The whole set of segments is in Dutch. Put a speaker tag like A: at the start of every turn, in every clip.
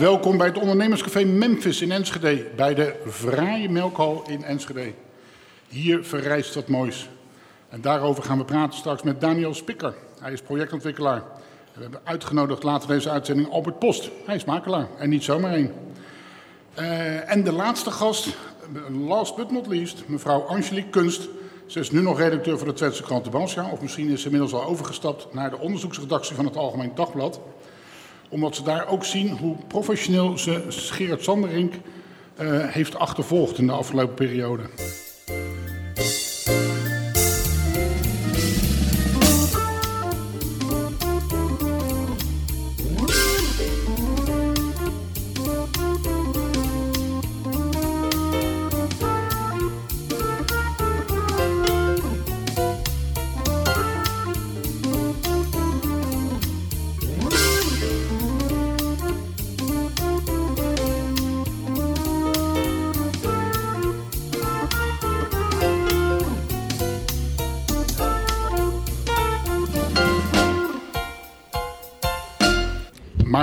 A: Welkom bij het ondernemerscafé Memphis in Enschede, bij de Vrije Melkhal in Enschede. Hier verrijst wat moois. En daarover gaan we praten straks met Daniel Spikker. Hij is projectontwikkelaar. We hebben uitgenodigd later deze uitzending Albert Post. Hij is makelaar en niet zomaar één. Uh, en de laatste gast, last but not least, mevrouw Angelique Kunst. Ze is nu nog redacteur voor de Twentse krant De Balsja, of misschien is ze inmiddels al overgestapt naar de onderzoeksredactie van het Algemeen Dagblad. Omdat ze daar ook zien hoe professioneel ze Gerard Sanderink uh, heeft achtervolgd in de afgelopen periode.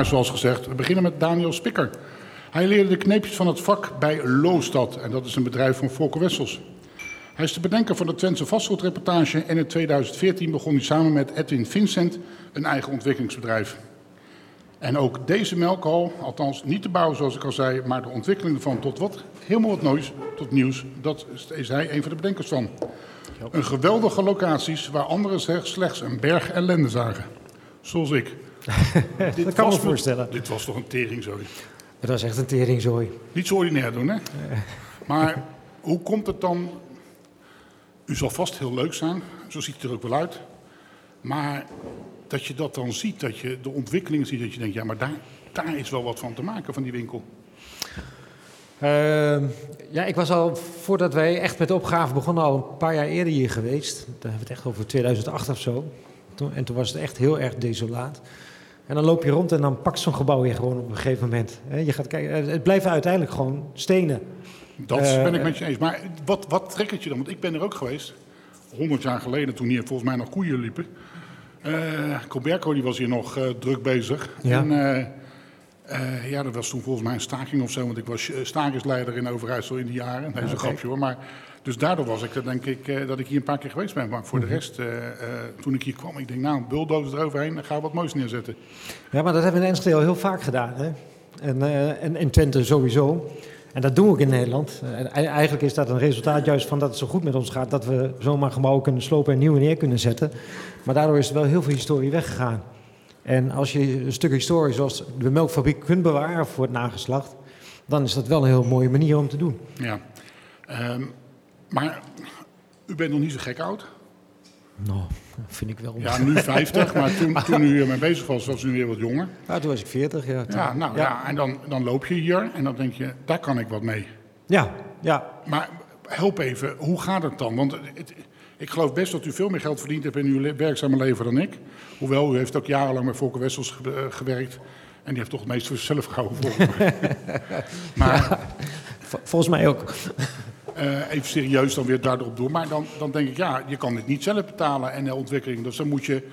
A: Zoals gezegd, we beginnen met Daniel Spikker. Hij leerde de kneepjes van het vak bij Loostad en dat is een bedrijf van Volker Wessels. Hij is de bedenker van de Twentse vastgoedreportage en in 2014 begon hij samen met Edwin Vincent een eigen ontwikkelingsbedrijf. En ook deze melkhal, althans niet te bouwen zoals ik al zei, maar de ontwikkeling ervan tot wat helemaal wat nieuws, tot nieuws, dat is hij een van de bedenkers van. Een geweldige locaties waar anderen slechts een berg ellende zagen. Zoals ik.
B: dat kan me voorstellen.
A: Dit was toch een teringzooi?
B: Dat was echt een teringzooi.
A: Niet zo ordinair doen, hè? Maar hoe komt het dan... U zal vast heel leuk zijn, zo ziet het er ook wel uit. Maar dat je dat dan ziet, dat je de ontwikkelingen ziet... dat je denkt, ja, maar daar, daar is wel wat van te maken, van die winkel.
B: Uh, ja, ik was al, voordat wij echt met de opgave begonnen, al een paar jaar eerder hier geweest. Dan hebben we het echt over 2008 of zo. En toen was het echt heel erg desolaat. En dan loop je rond en dan pakt zo'n gebouw je gewoon op een gegeven moment. Je gaat kijken, het blijven uiteindelijk gewoon stenen.
A: Dat uh, ben ik met je eens. Maar wat, wat trekt het je dan? Want ik ben er ook geweest. 100 jaar geleden, toen hier volgens mij nog koeien liepen. Uh, Colberco die was hier nog uh, druk bezig.
B: Ja.
A: En, uh, ja, dat was toen volgens mij een staking of zo. Want ik was stakingsleider in Overijssel in die jaren. Dat is een grapje hoor. Maar, dus daardoor was ik er denk ik dat ik hier een paar keer geweest ben. Maar voor de rest, toen ik hier kwam, ik denk nou, een bulldozer eroverheen. Dan gaan we wat moois neerzetten.
B: Ja, maar dat hebben we in Enschede al heel vaak gedaan. Hè? En, en in Twente sowieso. En dat doen we ook in Nederland. En eigenlijk is dat een resultaat juist van dat het zo goed met ons gaat... dat we zomaar gebouwen kunnen slopen en nieuwe neer kunnen zetten. Maar daardoor is er wel heel veel historie weggegaan. En als je een stuk historie zoals de melkfabriek kunt bewaren voor het nageslacht... dan is dat wel een heel mooie manier om te doen.
A: Ja, um, maar u bent nog niet zo gek oud?
B: Nou, vind ik wel.
A: Ja, nu 50, maar toen, toen u hiermee bezig was, was u weer wat jonger.
B: Ja, toen was ik 40, ja.
A: Ja, nou ja, ja en dan, dan loop je hier en dan denk je, daar kan ik wat mee.
B: Ja, ja.
A: Maar help even, hoe gaat het dan? Want het, ik geloof best dat u veel meer geld verdiend hebt in uw werkzame leven dan ik. Hoewel, u heeft ook jarenlang met Volker Wessels ge uh, gewerkt. En die heeft toch het meest voor zichzelf gehouden, volgens mij. maar,
B: ja, volgens mij ook.
A: Uh, even serieus dan weer daarop door. Maar dan, dan denk ik, ja, je kan dit niet zelf betalen en de ontwikkeling. Dus dan moet je,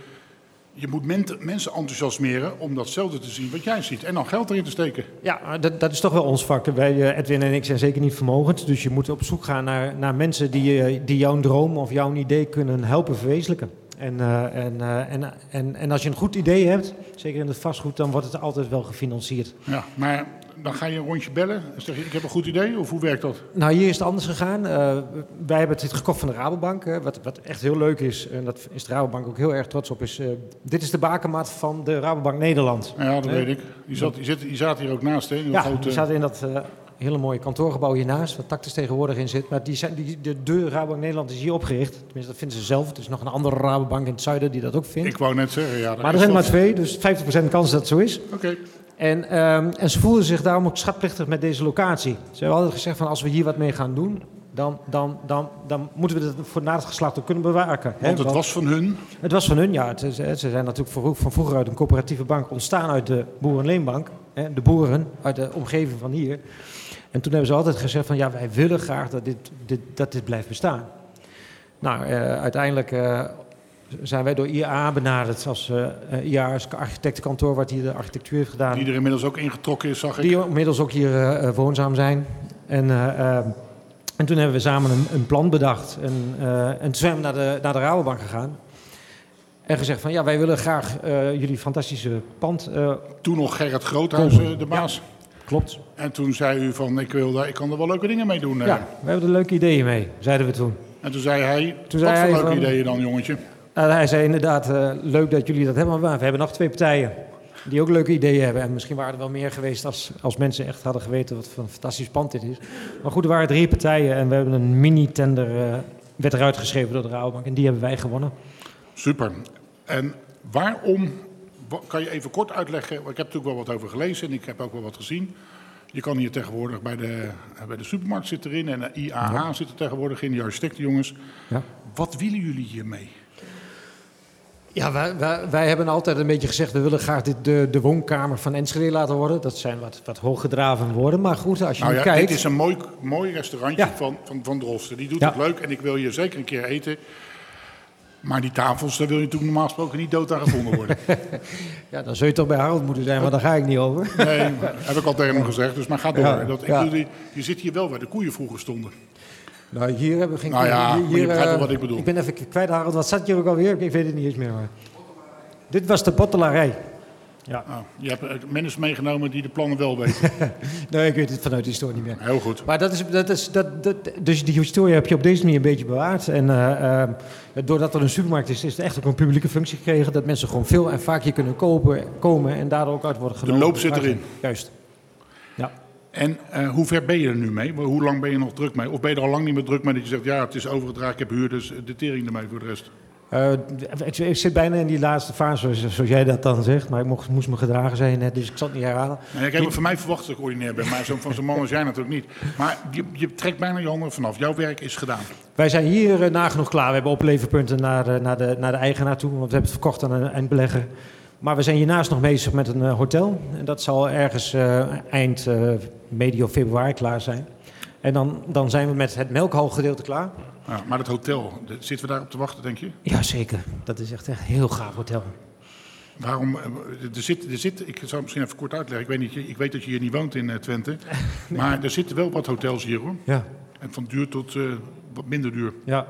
A: je moet men, mensen enthousiasmeren om datzelfde te zien wat jij ziet. En dan geld erin te steken.
B: Ja, dat, dat is toch wel ons vak. Wij, uh, Edwin en ik zijn zeker niet vermogend. Dus je moet op zoek gaan naar, naar mensen die, uh, die jouw droom of jouw idee kunnen helpen verwezenlijken. En, uh, en, uh, en, en, en als je een goed idee hebt, zeker in het vastgoed, dan wordt het altijd wel gefinancierd.
A: Ja, maar dan ga je een rondje bellen. Zeg je, ik heb een goed idee, of hoe werkt dat?
B: Nou, hier is het anders gegaan. Uh, wij hebben het gekocht van de Rabobank. Wat, wat echt heel leuk is, en dat is de Rabobank ook heel erg trots op, is... Uh, dit is de bakermaat van de Rabobank Nederland.
A: Ja, dat weet ik. Die zat, zit, zaten hier ook naast, hè?
B: Ja, grote... die zaten in dat hele mooie kantoorgebouw hiernaast, waar Tactus tegenwoordig in zit. Maar die zijn, die, de, de Rabobank Nederland is hier opgericht. Tenminste, dat vinden ze zelf. Er is nog een andere Rabobank in het zuiden die dat ook vindt.
A: Ik wou net zeggen, ja.
B: Maar er zijn maar twee, dus 50% kans dat het zo is.
A: Oké. Okay.
B: En, um, en ze voelden zich daarom ook schatplichtig met deze locatie. Ze hebben altijd gezegd van als we hier wat mee gaan doen, dan, dan, dan, dan moeten we het voor na het geslacht ook kunnen bewaken.
A: Want het was van hun?
B: Het was van hun, ja. Het, ze zijn natuurlijk van vroeger uit een coöperatieve bank ontstaan uit de Boerenleenbank. Hè, de boeren uit de omgeving van hier. En toen hebben ze altijd gezegd van ja, wij willen graag dat dit, dit, dat dit blijft bestaan. Nou, uh, uiteindelijk uh, zijn wij door IAA benaderd. Als, uh, IAA is architectenkantoor wat hier de architectuur heeft gedaan.
A: Die er inmiddels ook ingetrokken is, zag ik.
B: Die inmiddels ook hier uh, woonzaam zijn. En, uh, en toen hebben we samen een, een plan bedacht. En, en toen zijn we naar de, naar de Rabobank gegaan. En gezegd van ja, wij willen graag jullie fantastische pand.
A: toen nog Gerrit Groothuis, de baas.
B: Ja. Klopt.
A: En toen zei u van, ik, wil daar, ik kan er wel leuke dingen mee doen.
B: Ja, we hebben er leuke ideeën mee, zeiden we toen.
A: En toen zei hij, toen wat zei voor leuke ideeën dan, jongetje?
B: Nou, hij zei inderdaad, uh, leuk dat jullie dat hebben, maar we hebben nog twee partijen die ook leuke ideeën hebben. En misschien waren er wel meer geweest als, als mensen echt hadden geweten wat voor een fantastisch pand dit is. Maar goed, er waren drie partijen en we hebben een mini-tender, uh, werd eruit geschreven door de Rabobank en die hebben wij gewonnen.
A: Super. En waarom, kan je even kort uitleggen, ik heb natuurlijk wel wat over gelezen en ik heb ook wel wat gezien. Je kan hier tegenwoordig bij de, bij de supermarkt zitten erin en de IAH ja. zit er tegenwoordig in, die architectenjongens. Ja. Wat willen jullie hiermee?
B: Ja, wij, wij, wij, hebben altijd een beetje gezegd, we willen graag dit de, de woonkamer van Enschede laten worden. Dat zijn wat, wat hooggedraven woorden, maar goed, als je
A: nou
B: ja,
A: kijkt... Dit is een mooi, mooi restaurantje ja. van, van, van Drosten. Die doet het leuk en ik wil hier zeker een keer eten. Maar die tafels, daar wil je natuurlijk normaal gesproken niet dood aan gevonden worden.
B: ja, dan zul je toch bij Harold moeten zijn, maar daar ga ik niet over.
A: nee, heb ik al tegen hem gezegd, dus maar ga door. Dat, ik bedoel, je zit hier wel waar de koeien vroeger stonden.
B: Nou, hier hebben we geen...
A: Nou ja,
B: hier,
A: maar je begrijpt wel wat ik bedoel.
B: Ik ben even kwijt, Harold. Wat zat hier ook alweer? Ik weet het niet eens meer. Maar... Dit was de bottelarij.
A: Ja. Oh, je hebt mensen meegenomen die de plannen wel weten.
B: nee, ik weet het vanuit de historie niet meer.
A: Heel goed.
B: Maar dat is, dat is, dat, dat, dus die historie heb je op deze manier een beetje bewaard. En uh, uh, doordat er een supermarkt is, is het echt ook een publieke functie gekregen. Dat mensen gewoon veel en vaak hier kunnen kopen, komen en daardoor ook uit worden genomen.
A: De loop zit erin.
B: Juist.
A: En uh, hoe ver ben je er nu mee? Hoe lang ben je nog druk mee? Of ben je er al lang niet meer druk mee dat je zegt, ja, het is overgedragen, ik heb huur, dus de tering ermee voor de rest?
B: Uh, ik, ik, zit bijna in die laatste fase, zoals jij dat dan zegt. Maar ik mocht, moest me gedragen zijn net, dus ik zal het niet herhalen.
A: Nee, ik heb van mij verwacht dat ik ordinair ben, maar zo, van zo'n man als jij natuurlijk niet. Maar je, je, trekt bijna je handen vanaf. Jouw werk is gedaan.
B: Wij zijn hier uh, nagenoeg klaar. We hebben opleverpunten naar, uh, naar, de, naar de eigenaar toe, want we hebben het verkocht aan een eindbelegger. Maar we zijn hiernaast nog bezig met een hotel. En dat zal ergens eind medio februari klaar zijn. En dan, dan zijn we met het melkhalgedeelte klaar.
A: Ja, maar het hotel, zitten we daarop te wachten, denk je?
B: Ja, zeker. Dat is echt een heel gaaf hotel.
A: Waarom? Er zit, er zit, ik zal het misschien even kort uitleggen. Ik weet, niet, ik weet dat je hier niet woont in Twente. nee. Maar er zitten wel wat hotels hier hoor.
B: Ja.
A: En van duur tot uh, wat minder duur.
B: Ja.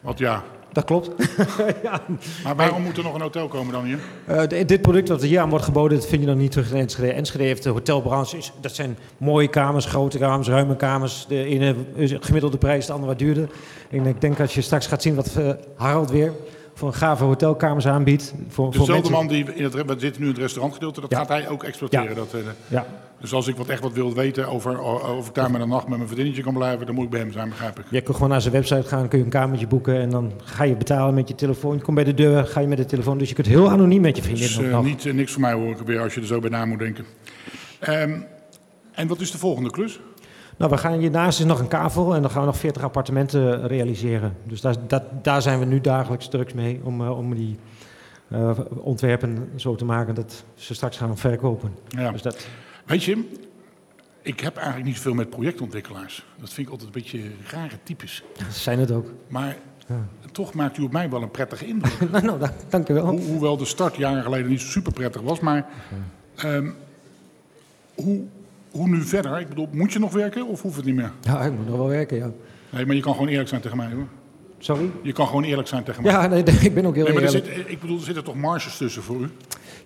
A: Want ja,
B: dat klopt.
A: ja. Maar waarom moet er nog een hotel komen dan hier?
B: Uh, dit product wat hier aan wordt geboden, dat vind je dan niet terug in Enschede. Enschede heeft de hotelbranche. Dat zijn mooie kamers, grote kamers, ruime kamers. De ene gemiddelde prijs, de andere wat duurder. En ik denk als je straks gaat zien wat uh, Harald weer voor een gave hotelkamers aanbiedt. Voor,
A: Dezelfde voor man die in het, we zitten nu in het restaurantgedeelte, dat ja. gaat hij ook exploiteren.
B: Ja.
A: Dat, uh,
B: ja.
A: Dus als ik wat echt wat wil weten over of ik daar met een nacht met mijn verdienetje kan blijven, dan moet ik bij hem zijn, begrijp ik.
B: Je kunt gewoon naar zijn website gaan, kun je een kamertje boeken en dan ga je betalen met je telefoon. Je komt bij de deur, ga je met de telefoon. Dus je kunt heel anoniem met je vriendin
A: dus, uh, niet, uh, niks voor mij hoor ik weer als je er zo bij na moet denken. Um, en wat is de volgende klus?
B: Nou, we gaan hiernaast is nog een kavel en dan gaan we nog 40 appartementen realiseren. Dus daar, dat, daar zijn we nu dagelijks drugs mee om, uh, om die uh, ontwerpen zo te maken dat ze straks gaan verkopen.
A: Ja.
B: Dus dat...
A: Weet je, ik heb eigenlijk niet zoveel met projectontwikkelaars. Dat vind ik altijd een beetje rare types.
B: Dat zijn het ook.
A: Maar ja. toch maakt u op mij wel een prettige indruk.
B: nou, nou, dank wel.
A: Ho hoewel de start jaren geleden niet super prettig was, maar um, hoe, hoe nu verder? Ik bedoel, moet je nog werken of hoeft het niet meer?
B: Ja, ik moet nog wel werken, ja.
A: Nee, maar je kan gewoon eerlijk zijn tegen mij, hoor.
B: Sorry?
A: Je kan gewoon eerlijk zijn tegen mij.
B: Ja, nee, ik ben ook heel
A: nee, maar
B: eerlijk.
A: Zit, ik bedoel, er zitten toch marges tussen voor u?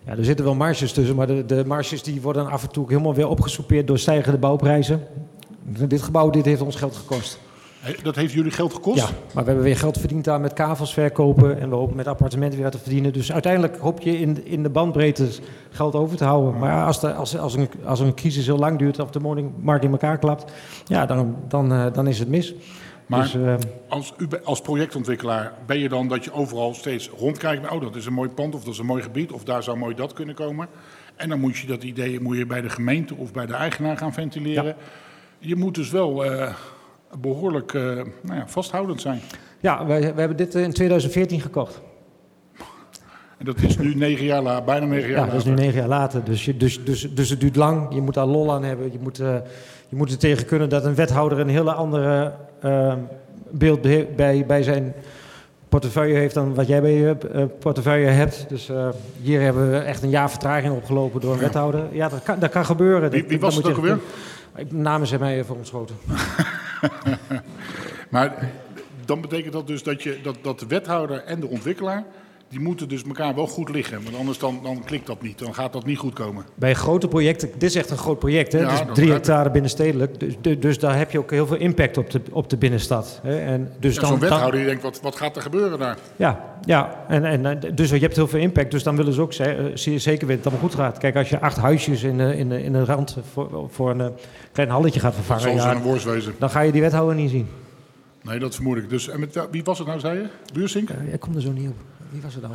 B: Ja, er zitten wel marges tussen, maar de, de marges die worden af en toe helemaal weer opgesoupeerd door stijgende bouwprijzen. Dit gebouw dit heeft ons geld gekost.
A: Dat heeft jullie geld gekost?
B: Ja, maar we hebben weer geld verdiend aan met kavels verkopen en we hopen met appartementen weer te verdienen. Dus uiteindelijk hoop je in, in de bandbreedte geld over te houden. Maar als, de, als, als, een, als een crisis heel lang duurt of de markt in elkaar klapt, ja, dan, dan, uh, dan is het mis.
A: Maar
B: dus, uh,
A: als, u, als projectontwikkelaar ben je dan dat je overal steeds rondkijkt. Oh, dat is een mooi pand of dat is een mooi gebied of daar zou mooi dat kunnen komen. En dan moet je dat idee moet je bij de gemeente of bij de eigenaar gaan ventileren. Ja. Je moet dus wel uh, behoorlijk uh, nou ja, vasthoudend zijn.
B: Ja, wij, wij hebben dit in 2014 gekocht.
A: En dat is nu negen jaar later, bijna negen jaar
B: ja,
A: later.
B: dat is nu negen jaar later. Dus, je, dus, dus, dus het duurt lang. Je moet daar lol aan hebben. Je moet, uh, je moet er tegen kunnen dat een wethouder een hele andere uh, beeld bij, bij zijn portefeuille heeft dan wat jij bij je eh, portefeuille hebt. Dus eh, hier hebben we echt een jaar vertraging opgelopen door een
A: Ja.
B: wethouder. Ja, dat kan, dat kan gebeuren.
A: Wie,
B: Dat-
A: wie
B: dat
A: was het ook
B: je
A: alweer?
B: echt- Namen zijn mij even ontschoten.
A: Maar dan betekent dat dus dat, je, dat, dat de wethouder en de ontwikkelaar... die moeten dus elkaar wel goed liggen. Want anders dan, dan klikt dat niet. Dan gaat dat niet goed komen.
B: Bij grote projecten, dit is echt een groot project, hè?
A: Ja,
B: dus
A: dat
B: drie hectare binnenstedelijk. Dus, dus, dus daar heb je ook heel veel impact op de, op de binnenstad. Hè? En dus
A: Ja,
B: dan,
A: Zo'n wethouder die denkt, wat, wat gaat er gebeuren daar?
B: Ja, ja. En, en, eh, dus je hebt heel veel impact. Dus dan willen ze ook eh, zeker weten dat het allemaal goed gaat. Kijk, als je acht huisjes in, de- in, in de rand voor, voor een eh, klein halletje gaat vervangen, ja,
A: een
B: dan ga je die wethouder niet zien.
A: Nee, dat vermoed ik. Dus, en met, wie was het nou, zei je? Buursink?
B: Ja, ik kom er zo niet op. Wie was het nou?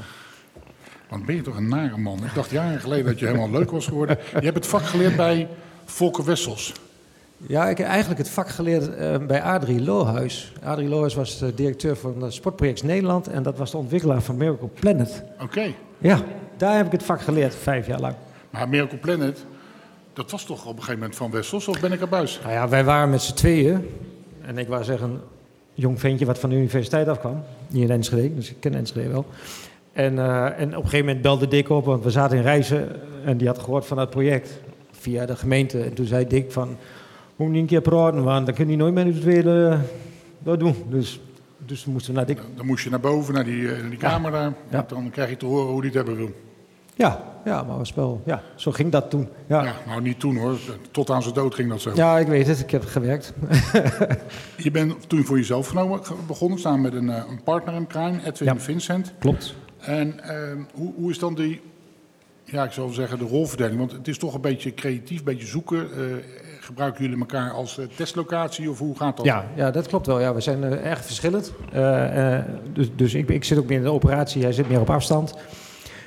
A: Want ben je toch een nare man? Ik dacht jaren geleden dat je helemaal leuk was geworden. Je hebt het vak geleerd bij Volker Wessels.
B: Ja, ik heb eigenlijk het vak geleerd eh, bij Adrie Lohuis. Adrie Lohuis was de directeur van het Sportproject Nederland. En dat was de ontwikkelaar van Miracle Planet.
A: Oké.
B: Ja, daar heb ik het vak geleerd, vijf jaar lang.
A: Maar Miracle Planet, dat was toch op een gegeven moment van Wessels? Of ben ik er buis?
B: Nou ja, wij waren met z'n tweeën. En ik wou zeggen, jong ventje wat van de universiteit afkwam. Hier in Enschede, dus ik ken Enschede wel. En, eh, en op een gegeven moment belde Dick op, want we zaten in Reizen. En die had gehoord van dat project via de gemeente. En toen zei Dick van, moet niet een keer praten, want dan kun je nooit meer het weer eh, dat doen. Dus, dus moesten we naar Dick.
A: Dan moest je naar boven, naar die, eh, die kamer daar.
B: Ja.
A: Dan krijg je te horen hoe die het hebben wil.
B: Ja, ja, maar was wel, ja, zo ging dat toen. Ja.
A: Ja, nou niet toen hoor. Tot aan zijn dood ging dat zo.
B: ja, ik weet het, ik heb gewerkt.
A: Je bent toen voor jezelf genomen, ge- begonnen, samen met een, eh, een partner in Krijn, Edwin
B: Ja.
A: Vincent.
B: Klopt.
A: En ehm, hoe, hoe is dan die, ja, ik zou zeggen, de rolverdeling? Want het is toch een beetje creatief, een beetje zoeken. Eh, gebruiken jullie elkaar als eh, testlocatie of hoe gaat dat?
B: Ja, ja, dat klopt wel. Ja, we zijn erg verschillend. Dus dus ik, ik zit ook meer in de operatie, hij zit meer op afstand.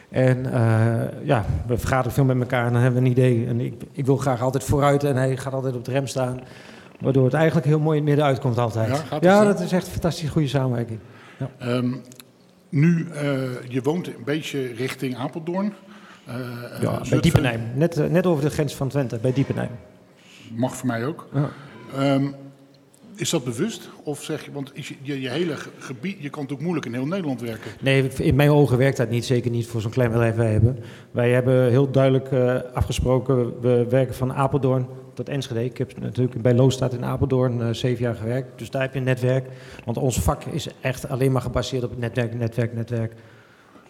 B: En eh, ja, we vergaderen veel met elkaar en dan hebben we een idee. En ik, ik wil graag altijd vooruit en hij gaat altijd op de rem staan. Waardoor het eigenlijk heel mooi in het midden uitkomt altijd.
A: Ja,
B: ja dat is echt een fantastisch goede samenwerking.
A: Ehm, nu, eh, je woont een beetje richting Apeldoorn. Eh,
B: Ja, bij Diepenheim. Net, net over de grens van Twente, bij Diepenheim.
A: Mag voor mij ook.
B: Ja.
A: Ehm, is dat bewust? Of zeg je, want is je, je, hele ge- gebied, je kan natuurlijk moeilijk in heel Nederland werken.
B: Nee, in mijn ogen werkt dat niet. Zeker niet voor zo'n klein bedrijf wij hebben. Wij hebben heel duidelijk eh, afgesproken, we werken van Apeldoorn tot Enschede. Ik heb natuurlijk bij Loosstaat in Apeldoorn eh, zeven jaar gewerkt. Dus daar heb je een netwerk. Want ons vak is echt alleen maar gebaseerd op netwerk, netwerk, netwerk.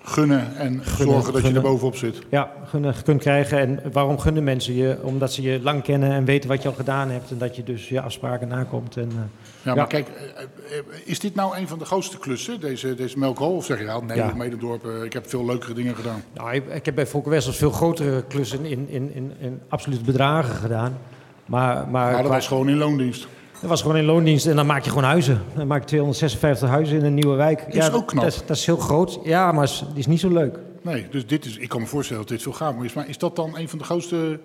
A: Gunnen en zorgen dat je er bovenop zit.
B: Ja, gunnen kunt krijgen. En waarom gunnen mensen je? Omdat ze je lang kennen en weten wat je al gedaan hebt. En dat je dus je afspraken nakomt. En, eh,
A: Ja,
B: Ja.
A: maar kijk, eh, is dit nou een van de grootste klussen, deze, deze melkhol? Of zeg je, ja, nee,
B: Ja.
A: Medendorp, eh, ik heb veel leukere dingen gedaan.
B: Nou, ik, ik heb bij Volker Wessels veel grotere klussen in, in, in, in absolute bedragen gedaan. Maar, maar
A: Maar dat was gewoon in loondienst.
B: Dat was gewoon in loondienst en dan maak je gewoon huizen. Dan maak je 256 huizen in een nieuwe wijk.
A: Is ook knap.
B: Dat is, dat is heel groot. Ja, maar die is niet zo leuk.
A: Nee, dus dit is, ik kan me voorstellen dat dit veel gaaf is. Maar is dat dan een van de grootste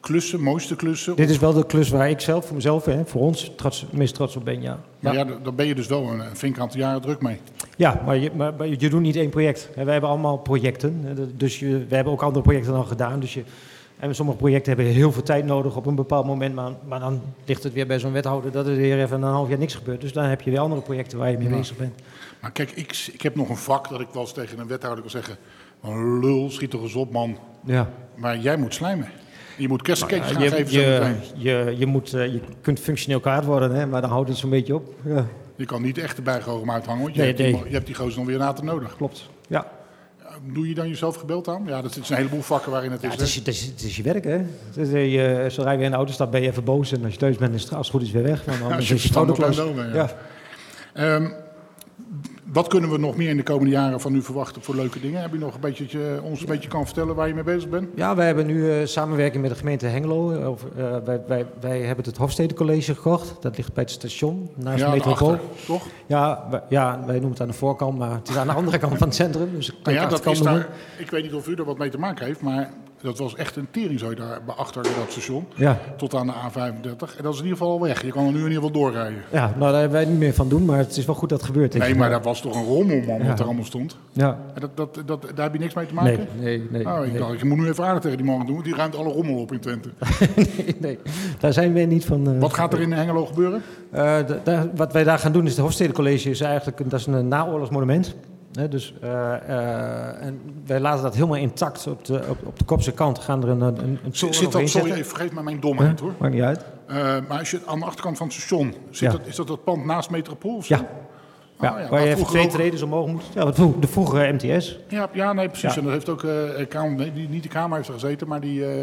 A: klussen, mooiste klussen?
B: Dit is wel de klus waar ik zelf voor mezelf, hè, voor ons, trots, meest trots op ben. Ja,
A: Maar
B: ja.
A: ja, daar- ben je dus wel een, een flink aantal jaren druk mee.
B: ja maar, je, maar, maar je doet niet één project. Wij hebben allemaal projecten. Dus je, we hebben ook andere projecten al gedaan. Dus je, en sommige projecten hebben heel veel tijd nodig op een bepaald moment. Maar, maar dan ligt het weer bij zo'n wethouder dat er weer even een half jaar niks gebeurt. Dus dan heb je weer andere projecten waar je mee
A: Ja.
B: bezig bent.
A: Maar kijk, ik, ik heb nog een vak dat ik wel eens tegen een wethouder kan zeggen... "Een lul, schiet toch eens op, man.
B: Ja.
A: Maar jij moet slijmen. Je moet kerstcakes gaan
B: je,
A: geven
B: je, je, je, moet, eh, je kunt functioneel kwaad worden, hè, maar dan houdt het zo'n beetje op. Ja,
A: Je kan niet echt de bijgoochem uithangen, want je,
B: Nee,
A: hebt, die, je hebt die gozer nog weer later nodig.
B: klopt. Ja.
A: Doe je dan jezelf gebeld aan? Ja, dat zijn een heleboel vakken waarin het
B: Ja,
A: is.
B: het, is, je- het, is, het is je werk, hè? Is, eh, je, zodra je weer in de auto staat, ben je even boos. En als je thuis bent, is het als het goed is weer weg. Want
A: Ja, als je
B: is je
A: op
B: klas.
A: en domen, ja.
B: Ja.
A: Ehm, wat kunnen we nog meer in de komende jaren van u verwachten voor leuke dingen? Heb je nog een beetje, dat je ons een beetje kan vertellen waar je mee bezig bent?
B: ja, wij hebben nu eh, samenwerking met de gemeente Hengelo. eh, eh, wij, wij, wij hebben het Hofstedencollege gekocht. Dat ligt bij het station, naast
A: ja,
B: de metropool.
A: toch?
B: Ja, wij, ja, wij noemen het aan de voorkant, maar het is aan de andere kant van het centrum. Dus kan
A: Nou ja, dat is daar, ik weet niet of u er wat mee te maken heeft, maar Dat was echt een teringzooi daar achter dat station.
B: Ja.
A: Tot aan de A35. En dat is in ieder geval al weg. Je kan er nu in ieder geval doorrijden.
B: Ja, nou daar hebben wij niet meer van doen, maar het is wel goed dat het gebeurt.
A: Nee,
B: ik.
A: maar dat was toch een rommel, man,
B: Ja.
A: wat er allemaal stond.
B: Ja,
A: En dat, dat, dat, daar heb je niks mee te maken?
B: nee, nee.
A: Ik
B: nee.
A: dacht, je moet nu even aardig tegen die man doen. want Die ruimt alle rommel op in Twente.
B: nee, nee. Daar zijn we niet van. eh,
A: Wat gaat er in Hengelo gebeuren?
B: Eh, wat wij daar gaan doen is de Hofstedencollege is eigenlijk dat is een naoorlogsmonument. Hè, dus, eh, eh, en wij laten dat helemaal intact op de, op, op de kopse kant. Gaan er een, een, een toren
A: Zit dat, sorry, even, vergeet me mijn domheid hoor.
B: Maakt niet uit.
A: Eh, maar als je aan de achterkant van het station zit,
B: Ja.
A: dat, is dat dat pand naast Metropool? of zo?
B: Ja.
A: Ah,
B: Ja,
A: ja,
B: waar
A: maar
B: je even twee
A: ook-
B: treden omhoog moet. Ja, de vroegere MTS.
A: Ja, ja, nee, precies.
B: Ja.
A: En dat heeft ook, Kamer, nee, die- niet de Kamer heeft er gezeten, maar die, nou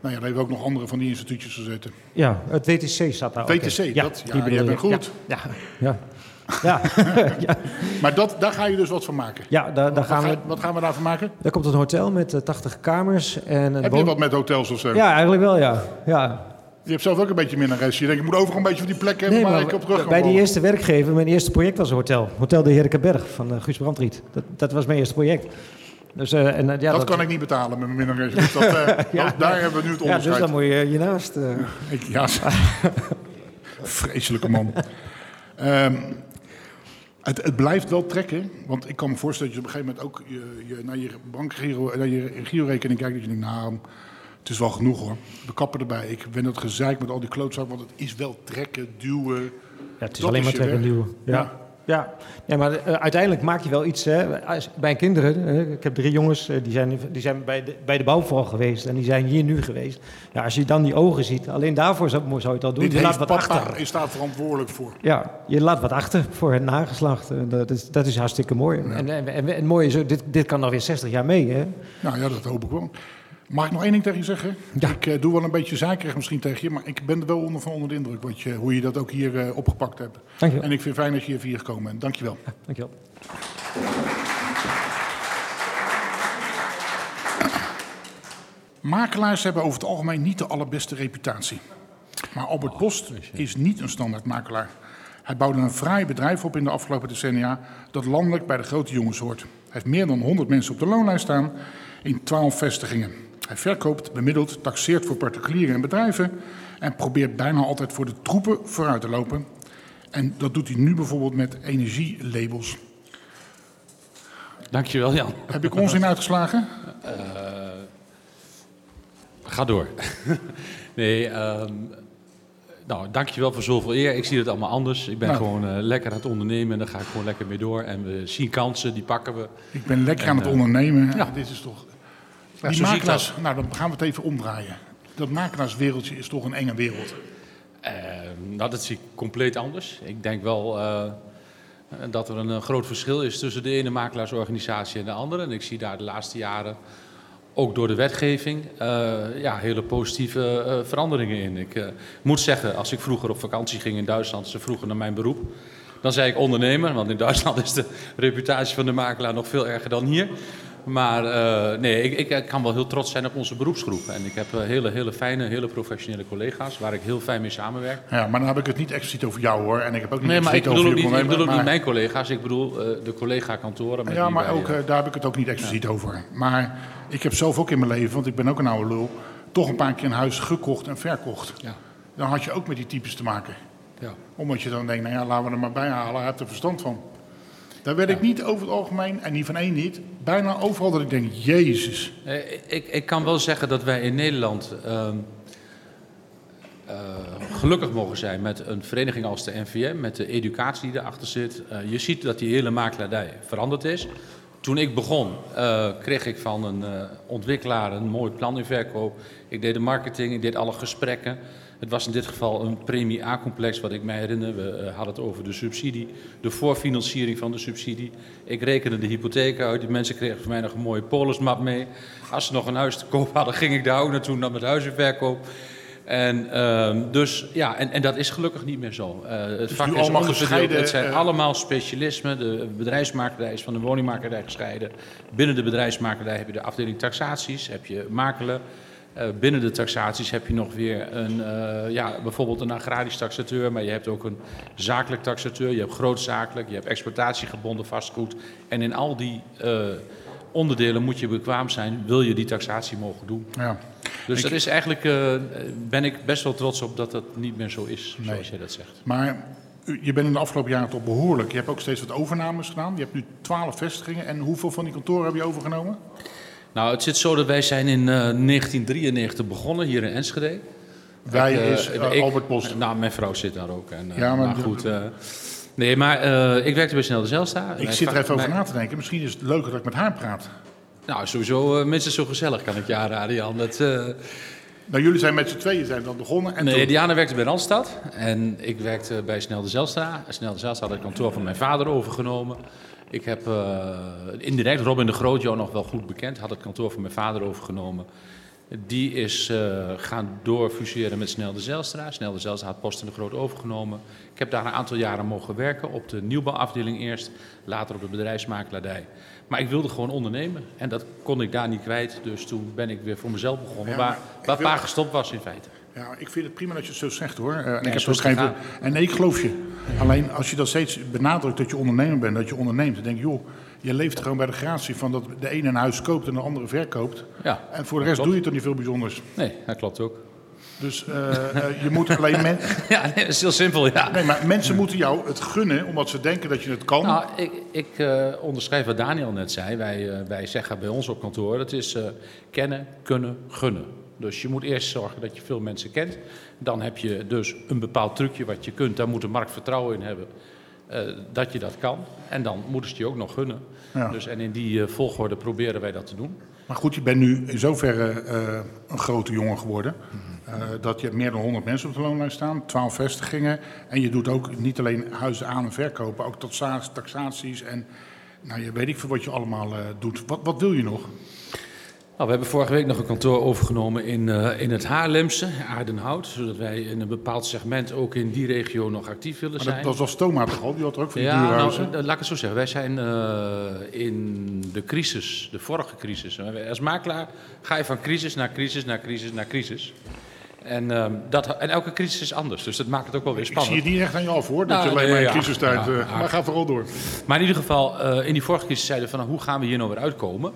A: ja, daar heeft ook nog andere van die instituutjes gezeten.
B: Ja, het WTC staat daar ook in.
A: WTC, dat- ja,
B: die bedoel
A: jij bent goed.
B: Ja, ja. Ja, ja.
A: Maar dat, daar ga je dus wat van maken.
B: ja daar, daar
A: Wat,
B: gaan
A: ga-
B: we.
A: wat gaan we daarvan maken?
B: Daar komt een hotel met eh, 80 kamers. En een
A: Heb je wat met hotels of zo?
B: Ja, eigenlijk wel, ja. ja.
A: Je hebt zelf ook een beetje minder rest. Je denkt, ik moet overal een beetje van die plek hebben
B: Nee, maar
A: ik op terug kan
B: bij die eerste werkgever, mijn eerste project was een hotel. Hotel de Heerlijkeberg van eh, Guus Brandriet. Dat, dat was mijn eerste project. Dus, eh, en, eh, ja,
A: dat, kan ik niet betalen met mijn minder rest. Dus dat, eh, dat- daar hebben we nu het
B: Ja, dus
A: onderscheid.
B: dan moet je je naast. eh.
A: Ik, ja, vreselijke man. Ehm, het, het blijft wel trekken, want ik kan me voorstellen dat je op een gegeven moment ook je, je, naar je bankgiro, naar je girorekening kijkt. Dat je denkt, nou, het is wel genoeg hoor. We kappen erbij. Ik ben dat gezeik met al die klootzakken, want het is wel trekken, duwen.
B: Ja, het is alleen
A: is
B: maar trekken en duwen. Ja. Ja. Ja, maar eh, uiteindelijk maak je wel iets. Hè. Als- Bij kinderen, hè, ik heb drie jongens, eh, die zijn, die zijn bij, de, bij de bouwval geweest en die zijn hier nu geweest. Ja, als je dan die ogen ziet, alleen daarvoor zou, zou je het al doen.
A: Dit
B: je laat wat achter.
A: is daar verantwoordelijk voor.
B: Ja, je laat wat achter voor het nageslacht. Dat is, dat is hartstikke mooi. En, en, en, en is, ook, dit, dit kan nog weer 60 jaar mee. Hè?
A: Nou ja, dat hoop ik wel. Mag ik nog één ding tegen je zeggen?
B: Ja.
A: Ik eh, doe wel een beetje zeikerig misschien tegen je, maar ik ben er wel onder, van onder de indruk wat je, hoe je dat ook hier eh, opgepakt hebt.
B: Dankjewel.
A: En ik vind het fijn dat je hier vier gekomen bent. Dankjewel.
B: Dankjewel.
A: Makelaars hebben over het algemeen niet de allerbeste reputatie. Maar Albert Post is niet een standaard makelaar. Hij bouwde een fraai bedrijf op in de afgelopen decennia dat landelijk bij de grote jongens hoort. Hij heeft meer dan 100 mensen op de loonlijst staan in 12 vestigingen. Hij verkoopt, bemiddelt, taxeert voor particulieren en bedrijven en probeert bijna altijd voor de troepen vooruit te lopen. En dat doet hij nu bijvoorbeeld met energielabels.
C: Dankjewel, Jan.
A: Heb ik onzin uitgeslagen?
C: Ga door. nee, ehm nou, dankjewel voor zoveel eer. Ik zie het allemaal anders. Ik ben
A: Nou.
C: gewoon eh, lekker aan het ondernemen en daar ga ik gewoon lekker mee door. En we zien kansen, die pakken we.
A: Ik ben lekker
C: En,
A: aan het
C: eh,
A: ondernemen.
C: ja.
A: Dit is toch.
C: Ja,
A: die
C: zo zie ik
A: makelaars, nou dan gaan we het even omdraaien. Dat makelaarswereldje is toch een enge wereld.
C: Eh, nou, dat zie ik compleet anders. Ik denk wel eh, dat er een eh, groot verschil is tussen de ene makelaarsorganisatie en de andere. En ik zie daar de laatste jaren, ook door de wetgeving, eh, ja, hele positieve eh, veranderingen in. Ik eh, moet zeggen, als ik vroeger op vakantie ging in Duitsland, ze vroegen naar mijn beroep. Dan zei ik ondernemer, want in Duitsland is de reputatie van de makelaar nog veel erger dan hier. Maar eh, nee, ik, ik, ik kan wel heel trots zijn op onze beroepsgroep. En ik heb eh, hele, hele fijne, hele professionele collega's waar ik heel fijn mee samenwerk.
A: Ja, maar dan heb ik het niet expliciet over jou hoor. En ik heb ook niet
C: Nee, maar ik
A: expliciet
C: bedoel
A: over
C: ook
A: je
C: niet, ik bedoel ook niet mijn collega's, ik bedoel eh, de collega-kantoren. met
A: Ja, maar ook,
C: eh,
A: eh, daar heb ik het ook niet expliciet over. Maar ik heb zelf ook in mijn leven, want ik ben ook een oude lul, toch een paar keer een huis gekocht en verkocht.
C: Ja.
A: Dan had je ook met die types te maken.
C: ja.
A: Omdat je dan denkt, nou ja, laten we er maar bij halen, hij heeft er verstand van. Daar werd ik niet over het algemeen, en niet van één niet, bijna overal dat ik denk, jezus.
C: Eh, ik, ik kan wel zeggen dat wij in Nederland ehm, eh, gelukkig mogen zijn met een vereniging als de NVM, met de educatie die erachter zit. Eh, je ziet dat die hele makelaardij veranderd is. Toen ik begon, kreeg ik van een ontwikkelaar een mooi plan in verkoop. Ik deed de marketing, ik deed alle gesprekken. Het was in dit geval een premie A-complex, wat ik mij herinner. We eh, hadden het over de subsidie, de voorfinanciering van de subsidie. Ik rekende de hypotheek uit. Die mensen kregen van mij nog een mooie polismap mee. Als ze nog een huis te koop hadden, ging ik daar ook naartoe, nam het huis in verkoop. En, ehm, dus, ja, en, en dat is gelukkig niet meer zo. Eh, het vak
A: nu
C: is onderverdeeld.
A: gescheiden,
C: Het zijn
A: eh,
C: allemaal specialismen. De bedrijfsmakerij is van de woningmakerij gescheiden. Binnen de bedrijfsmakerij heb je de afdeling taxaties, heb je makelen. Eh, binnen de taxaties heb je nog weer een, eh, ja, bijvoorbeeld een agrarisch taxateur, maar je hebt ook een zakelijk taxateur, je hebt grootzakelijk, je hebt exploitatiegebonden vastgoed. En in al die eh, onderdelen moet je bekwaam zijn, wil je die taxatie mogen doen.
A: Ja.
C: Dus dat is eigenlijk, ben ik best wel trots op dat dat niet meer zo is, zoals jij dat zegt.
A: Maar je bent in de afgelopen jaren toch behoorlijk. Je hebt ook steeds wat overnames gedaan. Je hebt nu twaalf vestigingen. En hoeveel van die kantoren heb je overgenomen?
C: Nou, het zit zo dat wij zijn in eh, 1993 begonnen hier in Enschede.
A: Wij
C: Ik, eh,
A: is eh,
C: ik-
A: Albert Post.
C: Nou, mijn vrouw zit daar ook. En, eh,
A: Ja, maar
C: goed. eh, nee, maar eh, ik werkte bij Snel de Zijlstra.
A: Ik zit er even over
C: mijn-
A: na te denken. Misschien is het leuker dat ik met haar praat.
C: Nou, sowieso, eh minstens zo gezellig kan ik je aanraden, Jan. Dat, eh,
A: Nou, jullie zijn met z'n tweeën zijn dan begonnen. En
C: nee,
A: toen-
C: Diana werkte bij Randstad en ik werkte bij Snel de Zijlstra. Snel de Zijlstra had het kantoor van mijn vader overgenomen. Ik heb eh, indirect, Robin de Groot, jou nog wel goed bekend, had het kantoor van mijn vader overgenomen. Die is eh, gaan doorfuseren met Snel de Zijlstra. Snel de Zijlstra had Post en de Groot overgenomen. Ik heb daar een aantal jaren mogen werken, op de nieuwbouwafdeling eerst, later op de bedrijfsmakelaardij. Maar ik wilde gewoon ondernemen en dat kon ik daar niet kwijt. Dus toen ben ik weer voor mezelf begonnen,
A: Ja,
C: waar, waar
A: wil-
C: pa gestopt was in feite.
A: Ja, ik vind het prima dat je het zo zegt hoor. Eh, en ik heb geen En nee, ik geloof je. Alleen als je dat steeds benadrukt dat je ondernemer bent, dat je onderneemt, dan denk ik, joh, je leeft gewoon bij de gratie van dat de ene een huis koopt en de andere verkoopt.
C: Ja,
A: En voor de rest doe je toch niet veel bijzonders.
C: nee, dat klopt ook.
A: Dus eh, eh, je moet alleen men-
C: Ja, nee, dat is heel simpel, ja.
A: nee, maar mensen moeten jou het gunnen omdat ze denken dat je het kan.
C: Nou, ik, ik onderschrijf wat Daniel net zei. Wij, wij zeggen bij ons op kantoor, dat is kennen, kunnen, gunnen. Dus je moet eerst zorgen dat je veel mensen kent. Dan heb je dus een bepaald trucje wat je kunt. Daar moet de markt vertrouwen in hebben eh, dat je dat kan. En dan moeten ze het je ook nog gunnen.
A: Ja.
C: Dus, en in die eh, volgorde proberen wij dat te doen.
A: Maar goed, je bent nu in zoverre eh, een grote jongen geworden. dat je meer dan 100 mensen op de loonlijst staan, 12 vestigingen. En je doet ook niet alleen huizen aan en verkopen, ook taxa- taxaties en nou, je weet ik veel wat je allemaal doet. Wat, wat wil je nog?
C: Nou, we hebben vorige week nog een kantoor overgenomen in, eh, in het Haarlemse, Aardenhout. Zodat wij in een bepaald segment ook in die regio nog actief willen
A: Maar
C: zijn.
A: dat, dat was Toma toch al? Die had er ook van die
C: Ja, nou, eh, laat ik het zo zeggen. Wij zijn eh, in de crisis, de vorige crisis. Als makelaar ga je van crisis naar crisis naar crisis naar crisis. En, ehm, dat, en elke crisis is anders, dus dat maakt het ook wel weer
A: ik zie
C: spannend.
A: het niet echt aan je af hoor, dat
C: Nou,
A: je alleen maar in
C: ja.
A: crisistijd...
C: Ja.
A: Maar ga vooral door.
C: Maar in ieder geval, in die vorige crisis zeiden we van nou, hoe gaan we hier nou weer uitkomen?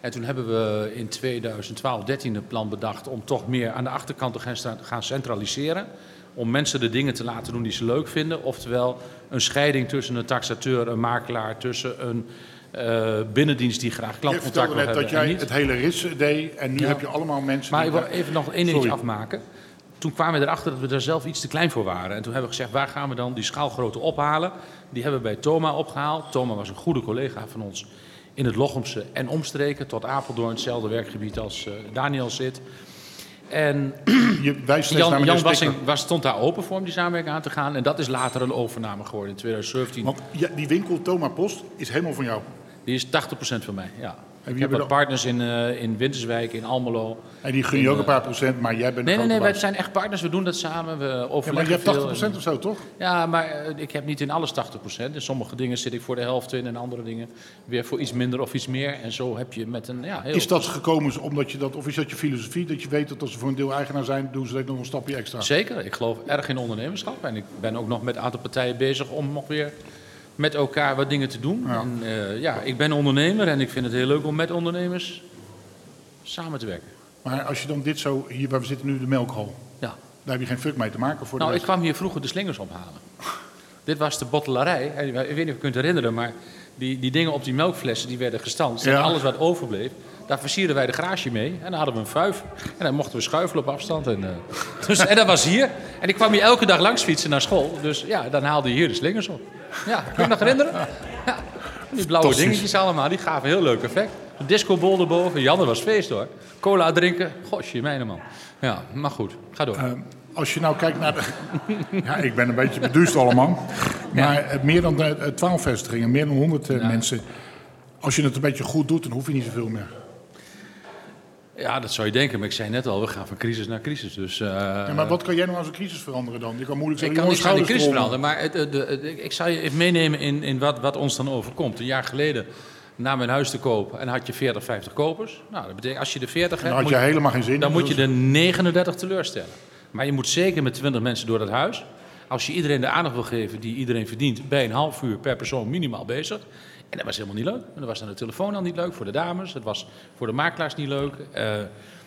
C: En toen hebben we in 2012, 13 een plan bedacht om toch meer aan de achterkant te gaan, centraliseren. Om mensen de dingen te laten doen die ze leuk vinden. Oftewel een scheiding tussen een taxateur, een makelaar, tussen een eh, binnendienst die graag
A: Je
C: klantcontact
A: vertelde
C: wil
A: net
C: hebben
A: dat
C: en
A: jij
C: niet.
A: het hele ris deed en nu
C: Ja.
A: heb je allemaal mensen...
C: Maar ik wil even nog één dingetje afmaken. Toen kwamen we erachter dat we daar zelf iets te klein voor waren. En toen hebben we gezegd, waar gaan we dan die schaalgrootte ophalen? Die hebben we bij Toma opgehaald. Toma was een goede collega van ons in het Lochemse en omstreken. Tot Apeldoorn, hetzelfde werkgebied als eh, Daniel zit. En
A: je wijst
C: Jan, Jan. Wassing was, stond daar open voor om die samenwerking aan te gaan. En dat is later een overname geworden in 2017.
A: Want ja, die winkel Toma Post is helemaal van jou.
C: Die is 80% van mij, ja.
A: Wie
C: Ik heb
A: hebben
C: wat partners in, eh, in Winterswijk, in Almelo.
A: En die gun je ook een paar procent, maar jij bent
C: Nee, nee, nee, wij zijn echt partners. We doen dat samen. We
A: Ja, maar
C: overleggen
A: je hebt 80
C: veel.
A: procent of zo, toch?
C: Ja, maar eh, ik heb niet in alles 80%. In sommige dingen zit ik voor de helft in en andere dingen weer voor iets minder of iets meer. En zo heb je met een ja, heel...
A: Is dat gekomen omdat je dat, of is dat je filosofie, dat je weet dat als ze voor een deel eigenaar zijn, doen ze dat nog een stapje extra?
C: Zeker, ik geloof erg in ondernemerschap. En ik ben ook nog met een aantal partijen bezig om nog weer met elkaar wat dingen te doen.
A: Ja.
C: En, eh, ja, ik ben ondernemer en ik vind het heel leuk om met ondernemers samen te werken.
A: Maar als je dan dit zo, hier waar we zitten nu, de melkhal,
C: Ja.
A: daar heb je geen fuck mee te maken voor de
C: Nou, ik kwam hier vroeger de slingers ophalen. Dit was de bottelarij. En Ik weet niet of je kunt herinneren, maar die, die dingen op die melkflessen die werden gestanst.
A: Ja.
C: En alles wat overbleef, daar versierden wij de garage mee. En dan hadden we een vuif. En dan mochten we schuifelen op afstand. En, eh, dus, en dat was hier. En ik kwam hier elke dag langs fietsen naar school. Dus ja, dan haalde je hier de slingers op. Ja, kun je nog herinneren? Ja. Die blauwe dingetjes allemaal, die gaven heel leuk effect. Een discobol erboven. Janne was feest hoor. Cola drinken. Gosje, mijne man. Ja, maar goed. Ga door.
A: Eh, als je nou kijkt naar de... ja, ik ben een beetje beduust allemaal. Maar eh, meer dan eh, 12 vestigingen, meer dan 100 eh, mensen. Als je het een beetje goed doet, dan hoef je niet zoveel meer.
C: Ja, dat zou je denken, maar ik zei net al, we gaan van crisis naar crisis. Dus, eh,
A: Ja, maar wat kan jij nou als een crisis veranderen dan? Je kan moeilijk
C: ik
A: zeggen,
C: kan
A: jongens,
C: niks aan de crisis veranderen, maar het, de, de- ik zou je even meenemen in, in wat, wat ons dan overkomt. Een jaar geleden na mijn huis te kopen en had je 40, 50 kopers. Nou, dat betekent als je de 40
A: Dan
C: hebt,
A: had
C: moet
A: je
C: je,
A: helemaal geen zin.
C: dan
A: Dus
C: moet je de 39 teleurstellen. Maar je moet zeker met 20 mensen door dat huis. Als je iedereen de aandacht wil geven die iedereen verdient, bij een half uur per persoon minimaal bezig. En dat was helemaal niet leuk. En dat was aan de telefoon al niet leuk voor de dames. Het was voor de makelaars niet leuk. Uh,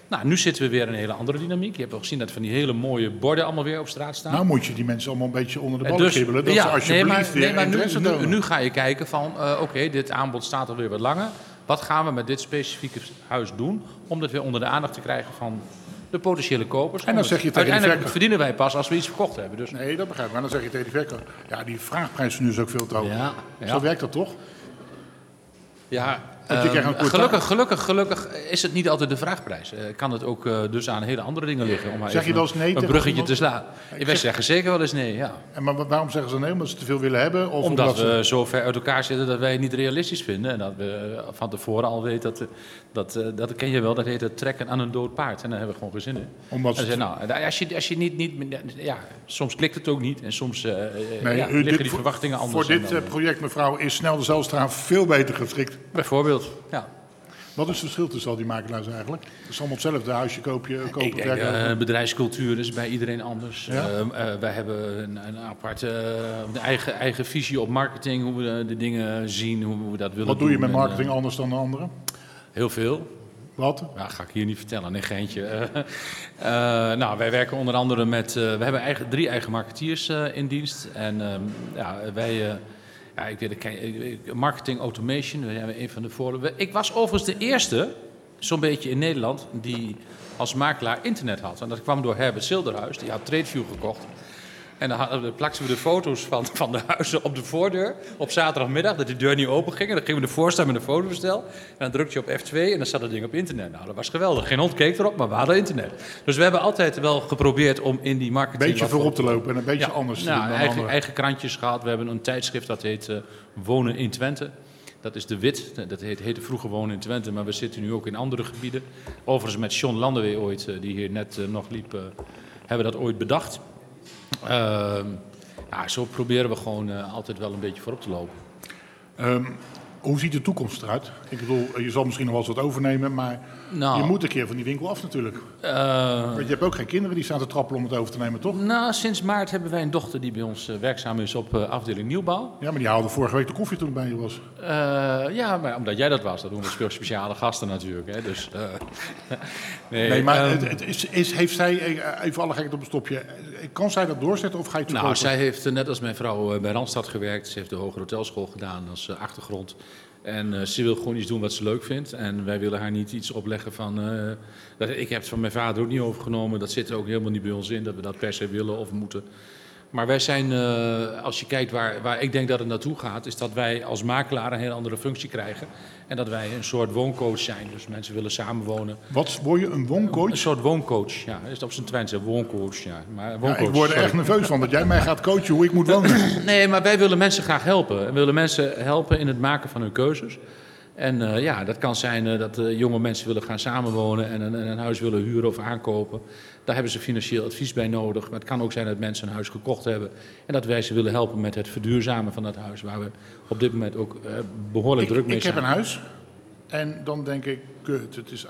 C: nou, nu zitten we weer in een hele andere dynamiek. Je hebt al gezien dat van die hele mooie borden allemaal weer op straat staan.
A: Nou moet je die mensen allemaal een beetje onder de ballen dus, kibbelen. Dat ja, alsjeblieft nee, maar, nee,
C: maar nu, nu, ga je kijken van, uh, oké, dit aanbod staat alweer wat langer. Wat gaan we met dit specifieke huis doen om dat weer onder de aandacht te krijgen van de potentiële kopers.
A: En dan zeg je tegen
C: Uiteindelijk verdienen wij pas als we iets verkocht hebben. Dus.
A: Nee, dat begrijp ik. Maar dan zeg je tegen die verkoper, ja, die vraagprijs nu is ook veel te hoog. Ja, ja. Zo werkt dat toch?
C: Ja, Ehm, gelukkig, gelukkig, gelukkig is het niet altijd de vraagprijs. Uh, kan het ook uh, dus aan hele andere dingen liggen. Om
A: zeg je wel eens nee
C: een bruggetje te slaan. Ik wij zeggen zeker wel eens nee, ja.
A: En maar waarom zeggen ze nee? Omdat ze te veel willen hebben?
C: Of omdat, omdat we zo ver uit elkaar zitten dat wij het niet realistisch vinden. En dat we van tevoren al weten dat, dat, dat ken je wel, dat heet het trekken aan een dood paard. En daar hebben we gewoon geen zin in. Omdat ze... nou, als je, als je niet, niet, ja, soms klikt het ook niet en soms nee, ja, liggen die verwachtingen anders.
A: Voor dit project, mevrouw, is Snel de Zelstra veel beter geschikt.
C: Bijvoorbeeld, ja.
A: Wat is het verschil tussen al die makelaars eigenlijk? Het is allemaal hetzelfde huisje koop je, kopen, Ik denk,
C: uh, bedrijfscultuur is bij iedereen anders. Ja? Uh, uh, wij hebben een, een aparte eigen, eigen visie op marketing, hoe we de, dingen zien, hoe we dat willen
A: Wat doe je met marketing anders dan de anderen?
C: Heel veel.
A: Wat?
C: Nou, ga ik hier niet vertellen, een geintje. nou, wij werken onder andere met, we hebben eigen, drie eigen marketeers in dienst. En ehm, ja, wij ja, ik weet marketing automation, we hebben een van de voorbeelden. Ik was overigens de eerste, zo'n beetje in Nederland, die als makelaar internet had. En dat kwam door Herbert Silderhuis, die had TradeView gekocht. En dan plakten we de foto's van, van de huizen op de voordeur op zaterdagmiddag, dat de deur niet open ging. En dan gingen we ervoor staan met een fotobestel. En dan drukte je op F2 en dan zat dat ding op internet. Nou, dat was geweldig. Geen hond keek erop, maar we hadden internet. Dus we hebben altijd wel geprobeerd om in die marketing...
A: Een beetje voorop te lopen en een beetje anders te doen dan
C: eigen, eigen krantjes gehad. We hebben een tijdschrift dat heet uh, Wonen in Twente. Dat is de Wit. Dat heet, heette vroeger Wonen in Twente, maar we zitten nu ook in andere gebieden. Overigens met John Landewee ooit, uh, die hier net uh, nog liep, hebben we dat ooit bedacht. Ehm, ja, zo proberen we gewoon uh, altijd wel een beetje voorop te lopen.
A: Um, hoe ziet de toekomst eruit? Ik bedoel, je zal misschien nog wel eens wat overnemen, maar nou, je moet een keer van die winkel af natuurlijk. Uh, Want je hebt ook geen kinderen die staan te trappelen om het over te nemen, toch?
C: Nou, sinds maart hebben wij een dochter die bij ons uh, werkzaam is op uh, afdeling nieuwbouw.
A: Ja, maar die haalde vorige week de koffie toen ik bij je was.
C: ja, maar omdat jij dat was, dat doen we speciale gasten natuurlijk. Hè, dus,
A: nee, nee, maar um, het, is, is, heeft zij, even alle gekheid op een stopje, kan zij dat doorzetten of ga je het
C: Nou, zij heeft net als mijn vrouw bij Randstad gewerkt. Ze heeft de hogere hotelschool gedaan als achtergrond. En uh, ze wil gewoon iets doen wat ze leuk vindt. En wij willen haar niet iets opleggen van. Uh, dat, ik heb het van mijn vader ook niet overgenomen. Dat zit er ook helemaal niet bij ons in dat we dat per se willen of moeten. Maar wij zijn, uh, als je kijkt waar, waar ik denk dat het naartoe gaat, is dat wij als makelaar een heel andere functie krijgen. En dat wij een soort wooncoach zijn. Dus mensen willen samenwonen.
A: Wat word je, een wooncoach?
C: Een, soort wooncoach, ja. Dat is op zijn Twentse, wooncoach, ja.
A: Maar wooncoach, ja, ik word er echt nerveus van dat jij mij gaat coachen hoe ik moet wonen.
C: nee, maar wij willen mensen graag helpen. We willen mensen helpen in het maken van hun keuzes. En uh, ja, dat kan zijn uh, dat uh, jonge mensen willen gaan samenwonen en een, een, huis willen huren of aankopen. Daar hebben ze financieel advies bij nodig. Maar het kan ook zijn dat mensen een huis gekocht hebben en dat wij ze willen helpen met het verduurzamen van dat huis, waar we op dit moment ook behoorlijk druk mee
A: ik
C: zijn.
A: Ik heb een huis en dan denk ik, kut, het is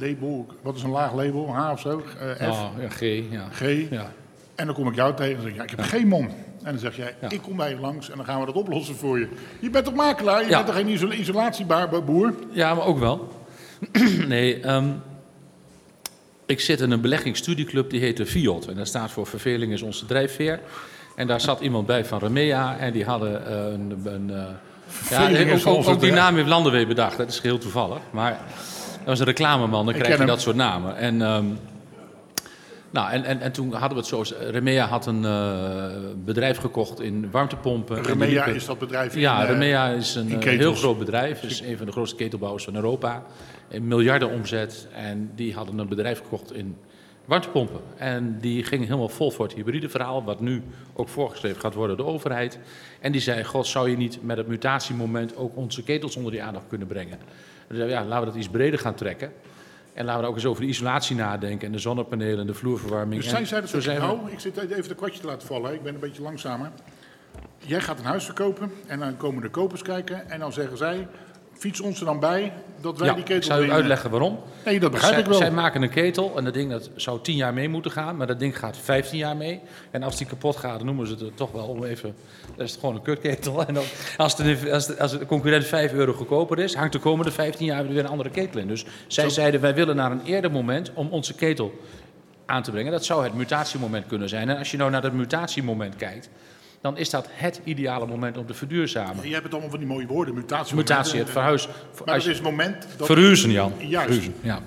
A: label, wat is een laag label, H of zo? F?
C: Oh, ja, G, ja.
A: G. Ja. En dan kom ik jou tegen en zeg ik, ja, ik heb geen man. En dan zeg jij, ik kom bij je langs en dan gaan we dat oplossen voor je. Je bent toch makelaar? Je bent toch geen isolatieboer?
C: Ja, maar ook wel. nee, um, ik zit in een beleggingsstudieclub die heet de FIOT. En dat staat voor Verveling is onze drijfveer. En daar zat iemand bij van Remea en die hadden uh, een... een uh, ja, ook, ook, ook die naam heeft Landenwee bedacht, dat is heel toevallig. Maar dat was een reclameman, dan krijg je dat soort namen. En... Um, nou, en, en, en toen hadden we het zo. Remea had een uh, bedrijf gekocht in warmtepompen.
A: Remea is dat bedrijf
C: in Ja, Remea is een heel groot bedrijf. Het is een van de grootste ketelbouwers van Europa. Een miljarden omzet. En die hadden een bedrijf gekocht in warmtepompen. En die ging helemaal vol voor het hybride verhaal. Wat nu ook voorgeschreven gaat worden door de overheid. En die zei, god, zou je niet met het mutatiemoment ook onze ketels onder die aandacht kunnen brengen? En zei, ja, laten we dat iets breder gaan trekken. En laten we ook eens over de isolatie nadenken en de zonnepanelen en de vloerverwarming.
A: Dus zij zei dat zo zijn nou, ik zit even de kwartje te laten vallen, ik ben een beetje langzamer. Jij gaat een huis verkopen en dan komen de kopers kijken en dan zeggen zij, fiets ons er dan bij dat wij
C: Ja,
A: die
C: ik
A: ketel
C: zou u
A: erin-
C: uitleggen waarom.
A: Nee, dat begrijp
C: zij,
A: ik wel.
C: zij maken een ketel en dat ding dat zou 10 jaar mee moeten gaan, maar dat ding gaat 15 jaar mee. En als die kapot gaat, dan noemen ze het toch wel om even. Dat is het gewoon een kutketel. En dan, als, de, als, de, als de concurrent 5 euro goedkoper is, hangt de komende 15 jaar weer een andere ketel in. Dus zij zeiden: wij willen naar een eerder moment om onze ketel aan te brengen. Dat zou het mutatiemoment kunnen zijn. En als je nou naar dat mutatiemoment kijkt, dan is dat het ideale moment om te verduurzamen.
A: Je hebt het allemaal van die mooie woorden, mutatie.
C: Mutatie, het verhuis.
A: Maar
C: je-
A: is het moment dat...
C: Verhuizen, Jan.
A: Juist.
C: Verhuizen, ja.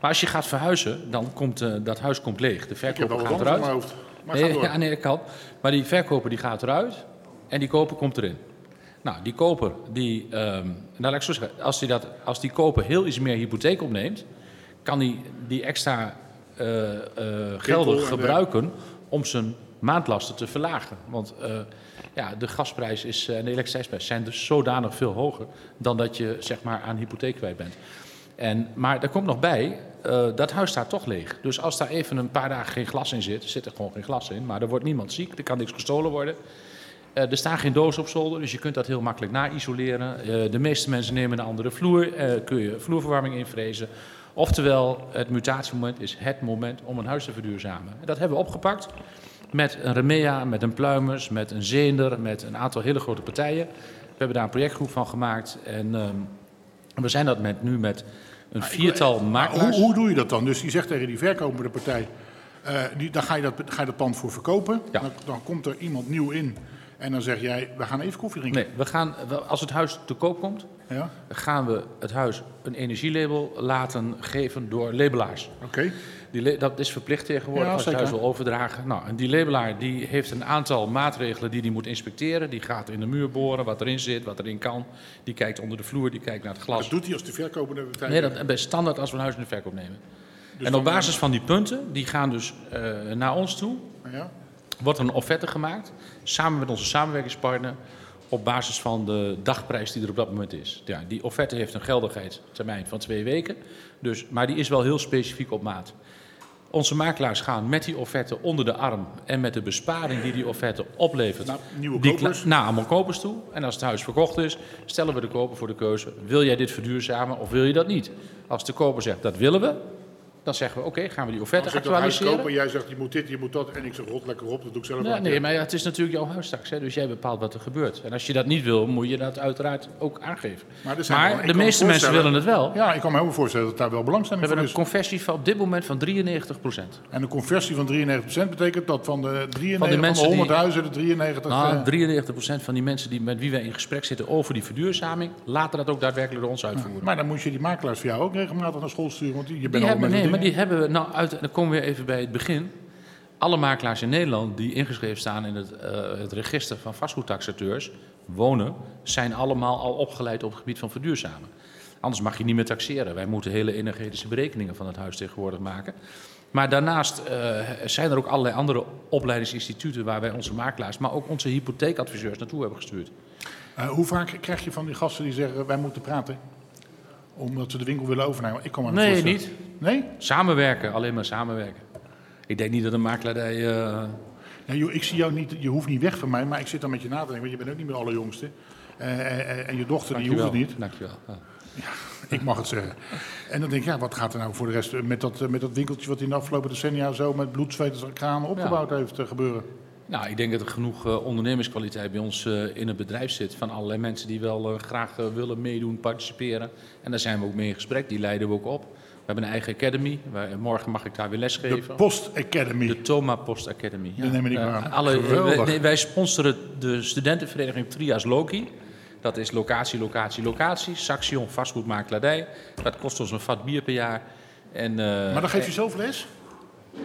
C: Maar als je gaat verhuizen, dan komt eh, dat huis komt leeg. De
A: Ik heb
C: verkoper
A: wel wat
C: gaat eruit.
A: mijn hoofd. Maar
C: Nee,
A: door.
C: ja, nee, dat kan. Maar die verkoper die gaat eruit en die koper komt erin. Nou, die koper, die, ehm, nou, laat ik zo zeggen, als die, dat, als die koper heel iets meer hypotheek opneemt, kan hij die extra eh, eh, gelden
A: en
C: gebruiken om zijn maandlasten te verlagen. Want eh, ja, de gasprijs is, eh, en de elektriciteitsprijs zijn dus zodanig veel hoger dan dat je zeg maar, aan hypotheek kwijt bent. En, maar er komt nog bij, eh, dat huis staat toch leeg. Dus als daar even een paar dagen geen glas in zit, zit er gewoon geen glas in. Maar er wordt niemand ziek, er kan niks gestolen worden. Er staan geen dozen op zolder, dus je kunt dat heel makkelijk na-isoleren. De meeste mensen nemen een andere vloer, kun je vloerverwarming invrezen. Oftewel, het mutatiemoment is het moment om een huis te verduurzamen. En dat hebben we opgepakt met een Remea, met een Pluimers, met een Zeender, met een aantal hele grote partijen. We hebben daar een projectgroep van gemaakt en ehm, we zijn dat met, nu met een viertal
A: Maar hoe,
C: makelaars.
A: hoe doe je dat dan? Dus die zegt tegen die verkopende partij, eh, die, dan ga je, dat, ga je dat pand voor verkopen.
C: Ja.
A: Dan, dan komt er iemand nieuw in en dan zeg jij, we gaan even koffie drinken.
C: Nee, we gaan, als het huis te koop komt,
A: Ja,
C: gaan we het huis een energielabel laten geven door labelaars.
A: oké.
C: Die dat is verplicht tegenwoordig
A: Ja,
C: als je het huis wil overdragen. Nou, en die labelaar die heeft een aantal maatregelen die hij moet inspecteren. Die gaat in de muur boren, wat erin zit, wat erin kan. Die kijkt onder de vloer, die kijkt naar het glas.
A: Dat doet hij als de verkopende partij.
C: Nee, dat is standaard als we een huis in de verkoop nemen.
A: Dus
C: en op basis van die punten, die gaan dus eh, naar ons toe,
A: Ja.
C: wordt er een offerte gemaakt, samen met onze samenwerkingspartner, op basis van de dagprijs die er op dat moment is. Ja, die offerte heeft een geldigheidstermijn van twee weken, dus, maar die is wel heel specifiek op maat. Onze makelaars gaan met die offerte onder de arm en met de besparing die die offerte oplevert.
A: Naar nieuwe
C: die
A: kopers.
C: kla- naar allemaal kopers toe. En als het huis verkocht is, stellen we de koper voor de keuze: wil jij dit verduurzamen of wil je dat niet? Als de koper zegt dat willen we, dan zeggen we: oké, gaan we die offerte actualiseren.
A: koop en jij zegt, je moet dit, je moet dat. En ik zeg, rot lekker op, dat doe ik zelf
C: Ja,
A: wel een
C: nee, maar ja, het is natuurlijk jouw huis straks. Hè, dus jij bepaalt wat er gebeurt. En als je dat niet wil, moet je dat uiteraard ook aangeven.
A: Maar wel-
C: de
A: me
C: meeste mensen willen het wel.
A: Ja, ik kan me helemaal voorstellen dat daar wel
C: We
A: belangstelling
C: hebben
A: voor
C: een
A: is.
C: conversie van op dit moment van 93%
A: En een conversie van 93% betekent dat van de 93
C: Van
A: van
C: de
A: de,
C: mensen die-
A: 100.000 de 93...
C: Nou,
A: eh,
C: 93 van die mensen die, met wie wij in gesprek zitten over die verduurzaming, laten dat ook daadwerkelijk door ons uitvoeren.
A: maar dan moet je die makelaars voor jou ook regelmatig naar school sturen. Want je bent al
C: hebben,
A: met
C: nee, die hebben we, nou, uit, dan komen we weer even bij het begin. Alle makelaars in Nederland die ingeschreven staan in het, eh, het register van vastgoedtaxateurs, wonen, zijn allemaal al opgeleid op het gebied van verduurzamen. Anders mag je niet meer taxeren. Wij moeten hele energetische berekeningen van het huis tegenwoordig maken. Maar daarnaast eh, zijn er ook allerlei andere opleidingsinstituten waar wij onze makelaars, maar ook onze hypotheekadviseurs naartoe hebben gestuurd.
A: Eh, hoe vaak krijg je van die gasten die zeggen, wij moeten praten? Omdat ze de winkel willen overnemen. Ik kan me
C: Nee, niet.
A: Nee?
C: Samenwerken, alleen maar samenwerken. Ik denk niet dat een makelaardij. eh,
A: Nee, joh, ik zie jou niet, je hoeft niet weg van mij, maar ik zit dan met je na te denken. Want je bent ook niet meer de allerjongste. Eh, eh, en je dochter, die hoeft het niet.
C: Dankjewel. Ja.
A: Ik mag het zeggen. En dan denk ik, ja, wat gaat er nou voor de rest met dat, met dat winkeltje... wat in de afgelopen decennia zo met bloed, zweet en kraan opgebouwd heeft gebeuren?
C: Nou, ik denk dat er genoeg eh, ondernemerskwaliteit bij ons eh, in het bedrijf zit. Van allerlei mensen die wel eh, graag willen meedoen, participeren. En daar zijn we ook mee in gesprek. Die leiden we ook op. We hebben een eigen academy. Waar, morgen mag ik daar weer
A: De
C: lesgeven.
A: Post Academy.
C: De Thoma Post Academy.
A: Dat neem ik aan.
C: alle, wij, nee, wij sponsoren de studentenvereniging Trias Loki. Dat is locatie, locatie, locatie. Saxion vastgoedmakelaardij. Dat kost ons een vat bier per jaar. En,
A: maar dan geef je zelf les?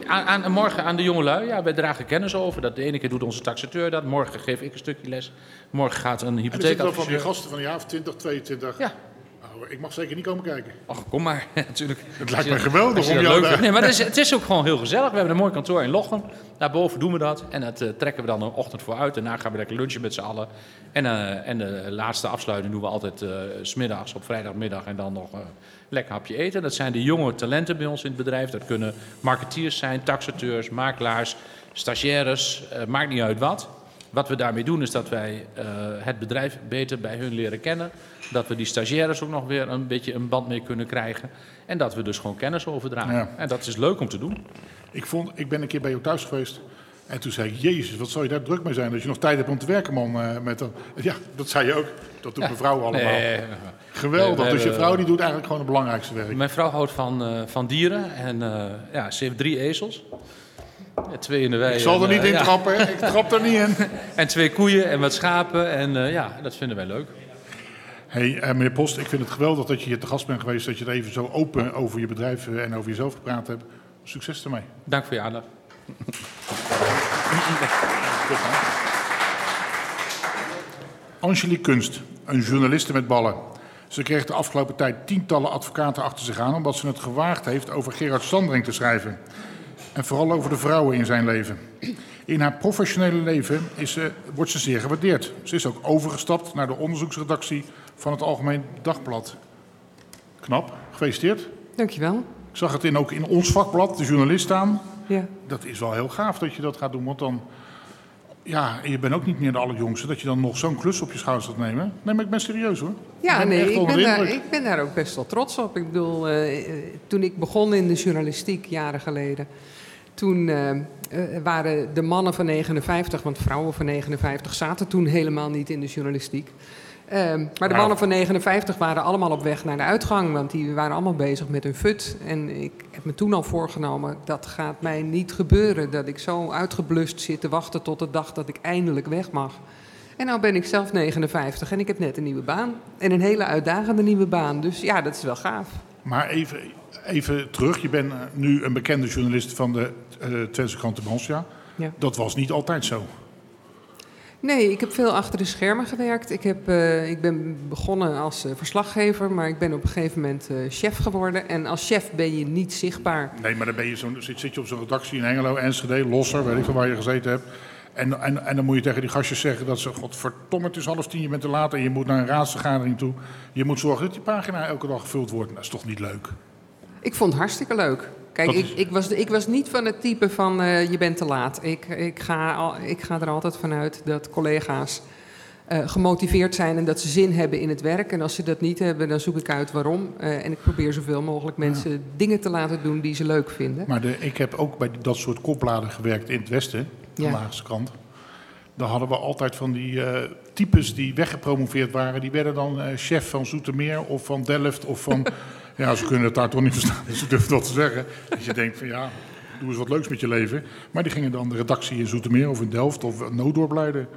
C: Aan, aan, morgen aan de jongelui, ja, wij dragen kennis over. Dat de ene keer doet onze taxateur dat, morgen geef ik een stukje les. Morgen gaat een
A: En er zitten wel van die
C: hypotheekadviseur.
A: gasten van een jaar of 20, 22.
C: Ja,
A: Nou, ik mag zeker niet komen kijken.
C: ach, kom maar, natuurlijk.
A: Het lijkt me geweldig om jou daar...
C: Nee, maar het is, het is ook gewoon heel gezellig. We hebben een mooi kantoor in Lochem. Daarboven doen we dat. En dat eh, trekken we dan een ochtend voor uit. Daarna gaan we lekker lunchen met z'n allen. En, eh, en de laatste afsluiting doen we altijd s smiddags op vrijdagmiddag. En dan nog lekker hapje eten. Dat zijn de jonge talenten bij ons in het bedrijf. Dat kunnen marketeers zijn, taxateurs, makelaars, stagiaires. maakt niet uit wat. Wat we daarmee doen is dat wij eh, het bedrijf beter bij hun leren kennen. Dat we die stagiaires ook nog weer een beetje een band mee kunnen krijgen. En dat we dus gewoon kennis overdragen.
A: Ja.
C: En dat is leuk om te doen.
A: Ik, vond, ik ben een keer bij jou thuis geweest. En toen zei ik, jezus, wat zou je daar druk mee zijn? Dat je nog tijd hebt om te werken, man. eh, met een... Ja, dat zei je ook. Dat doet mijn vrouw allemaal.
C: Nee,
A: Geweldig.
C: Nee,
A: dus je vrouw die doet eigenlijk gewoon het belangrijkste werk.
C: Mijn vrouw houdt van, eh, van dieren en ja, ze heeft drie ezels. Ja, twee in de wei.
A: Ik zal
C: en,
A: er niet
C: eh,
A: in
C: ja.
A: trappen. Ik trap er niet in.
C: En twee koeien en wat schapen. En eh, ja, dat vinden wij leuk.
A: Hey, eh, meneer Post, ik vind het geweldig dat je hier te gast bent geweest. Dat je het even zo open over je bedrijf en over jezelf gepraat hebt. Succes ermee.
C: Dank voor je aandacht.
A: Angelique Kunst, een journaliste met ballen. Ze kreeg de afgelopen tijd tientallen advocaten achter zich aan... omdat ze het gewaagd heeft over Gerard Sandring te schrijven. En vooral over de vrouwen in zijn leven. In haar professionele leven is ze, wordt ze zeer gewaardeerd. Ze is ook overgestapt naar de onderzoeksredactie van het Algemeen Dagblad. Knap, gefeliciteerd.
D: Dankjewel.
A: Ik zag het in, ook in ons vakblad, de journalist staan.
D: Ja.
A: Dat is wel heel gaaf dat je dat gaat doen, want dan... Ja, en je bent ook niet meer de allerjongste, dat je dan nog zo'n klus op je schouders gaat nemen. Nee, maar ik ben serieus hoor.
D: Ja, nee, ik ben, daar, ik ben daar ook best wel trots op. Ik bedoel, eh, eh, toen ik begon in de journalistiek jaren geleden, toen eh, eh, waren de mannen van 59, want vrouwen van 59 zaten toen helemaal niet in de journalistiek. Eh, maar de mannen van 59 waren allemaal op weg naar de uitgang, want die waren allemaal bezig met hun fut. En ik heb me toen al voorgenomen, dat gaat mij niet gebeuren, dat ik zo uitgeblust zit te wachten tot de dag dat ik eindelijk weg mag. En nou ben ik zelf 59 en ik heb net een nieuwe baan. En een hele uitdagende nieuwe baan. Dus ja, dat is wel gaaf.
A: Maar even, even terug, je bent eh, nu een bekende journalist van de eh Twentse krant de Bansia.
D: Ja.
A: Dat was niet altijd zo.
D: Nee, ik heb veel achter de schermen gewerkt. Ik, heb, eh, ik ben begonnen als eh, verslaggever, maar ik ben op een gegeven moment eh, chef geworden. En als chef ben je niet zichtbaar.
A: Nee, maar dan ben je zo, zit, zit je op zo'n redactie in Hengelo, Enschede, Losser, weet ik veel waar je gezeten hebt. En, en, en dan moet je tegen die gastjes zeggen dat ze, godverdomme, het is half tien, je bent te laat en je moet naar een raadsvergadering toe. Je moet zorgen dat die pagina elke dag gevuld wordt. Dat is toch niet leuk?
D: Ik vond het hartstikke leuk. Kijk, ik, ik, was, ik was niet van het type van eh, je bent te laat. Ik, ik, ga al, ik ga er altijd vanuit dat collega's eh, gemotiveerd zijn en dat ze zin hebben in het werk. En als ze dat niet hebben, dan zoek ik uit waarom. Eh, en ik probeer zoveel mogelijk mensen dingen te laten doen die ze leuk vinden.
A: Maar de, ik heb ook bij dat soort kopladen gewerkt in het Westen, de
D: Ja.
A: Laagse krant. Daar hadden we altijd van die types die weggepromoveerd waren. Die werden dan chef van Zoetermeer of van Delft of van... ja, ze kunnen het daar toch niet verstaan, dus ze durven dat te zeggen. Dus je denkt van ja, doe eens wat leuks met je leven. Maar die gingen dan de redactie in Zoetermeer of in Delft of Noodorp leiden.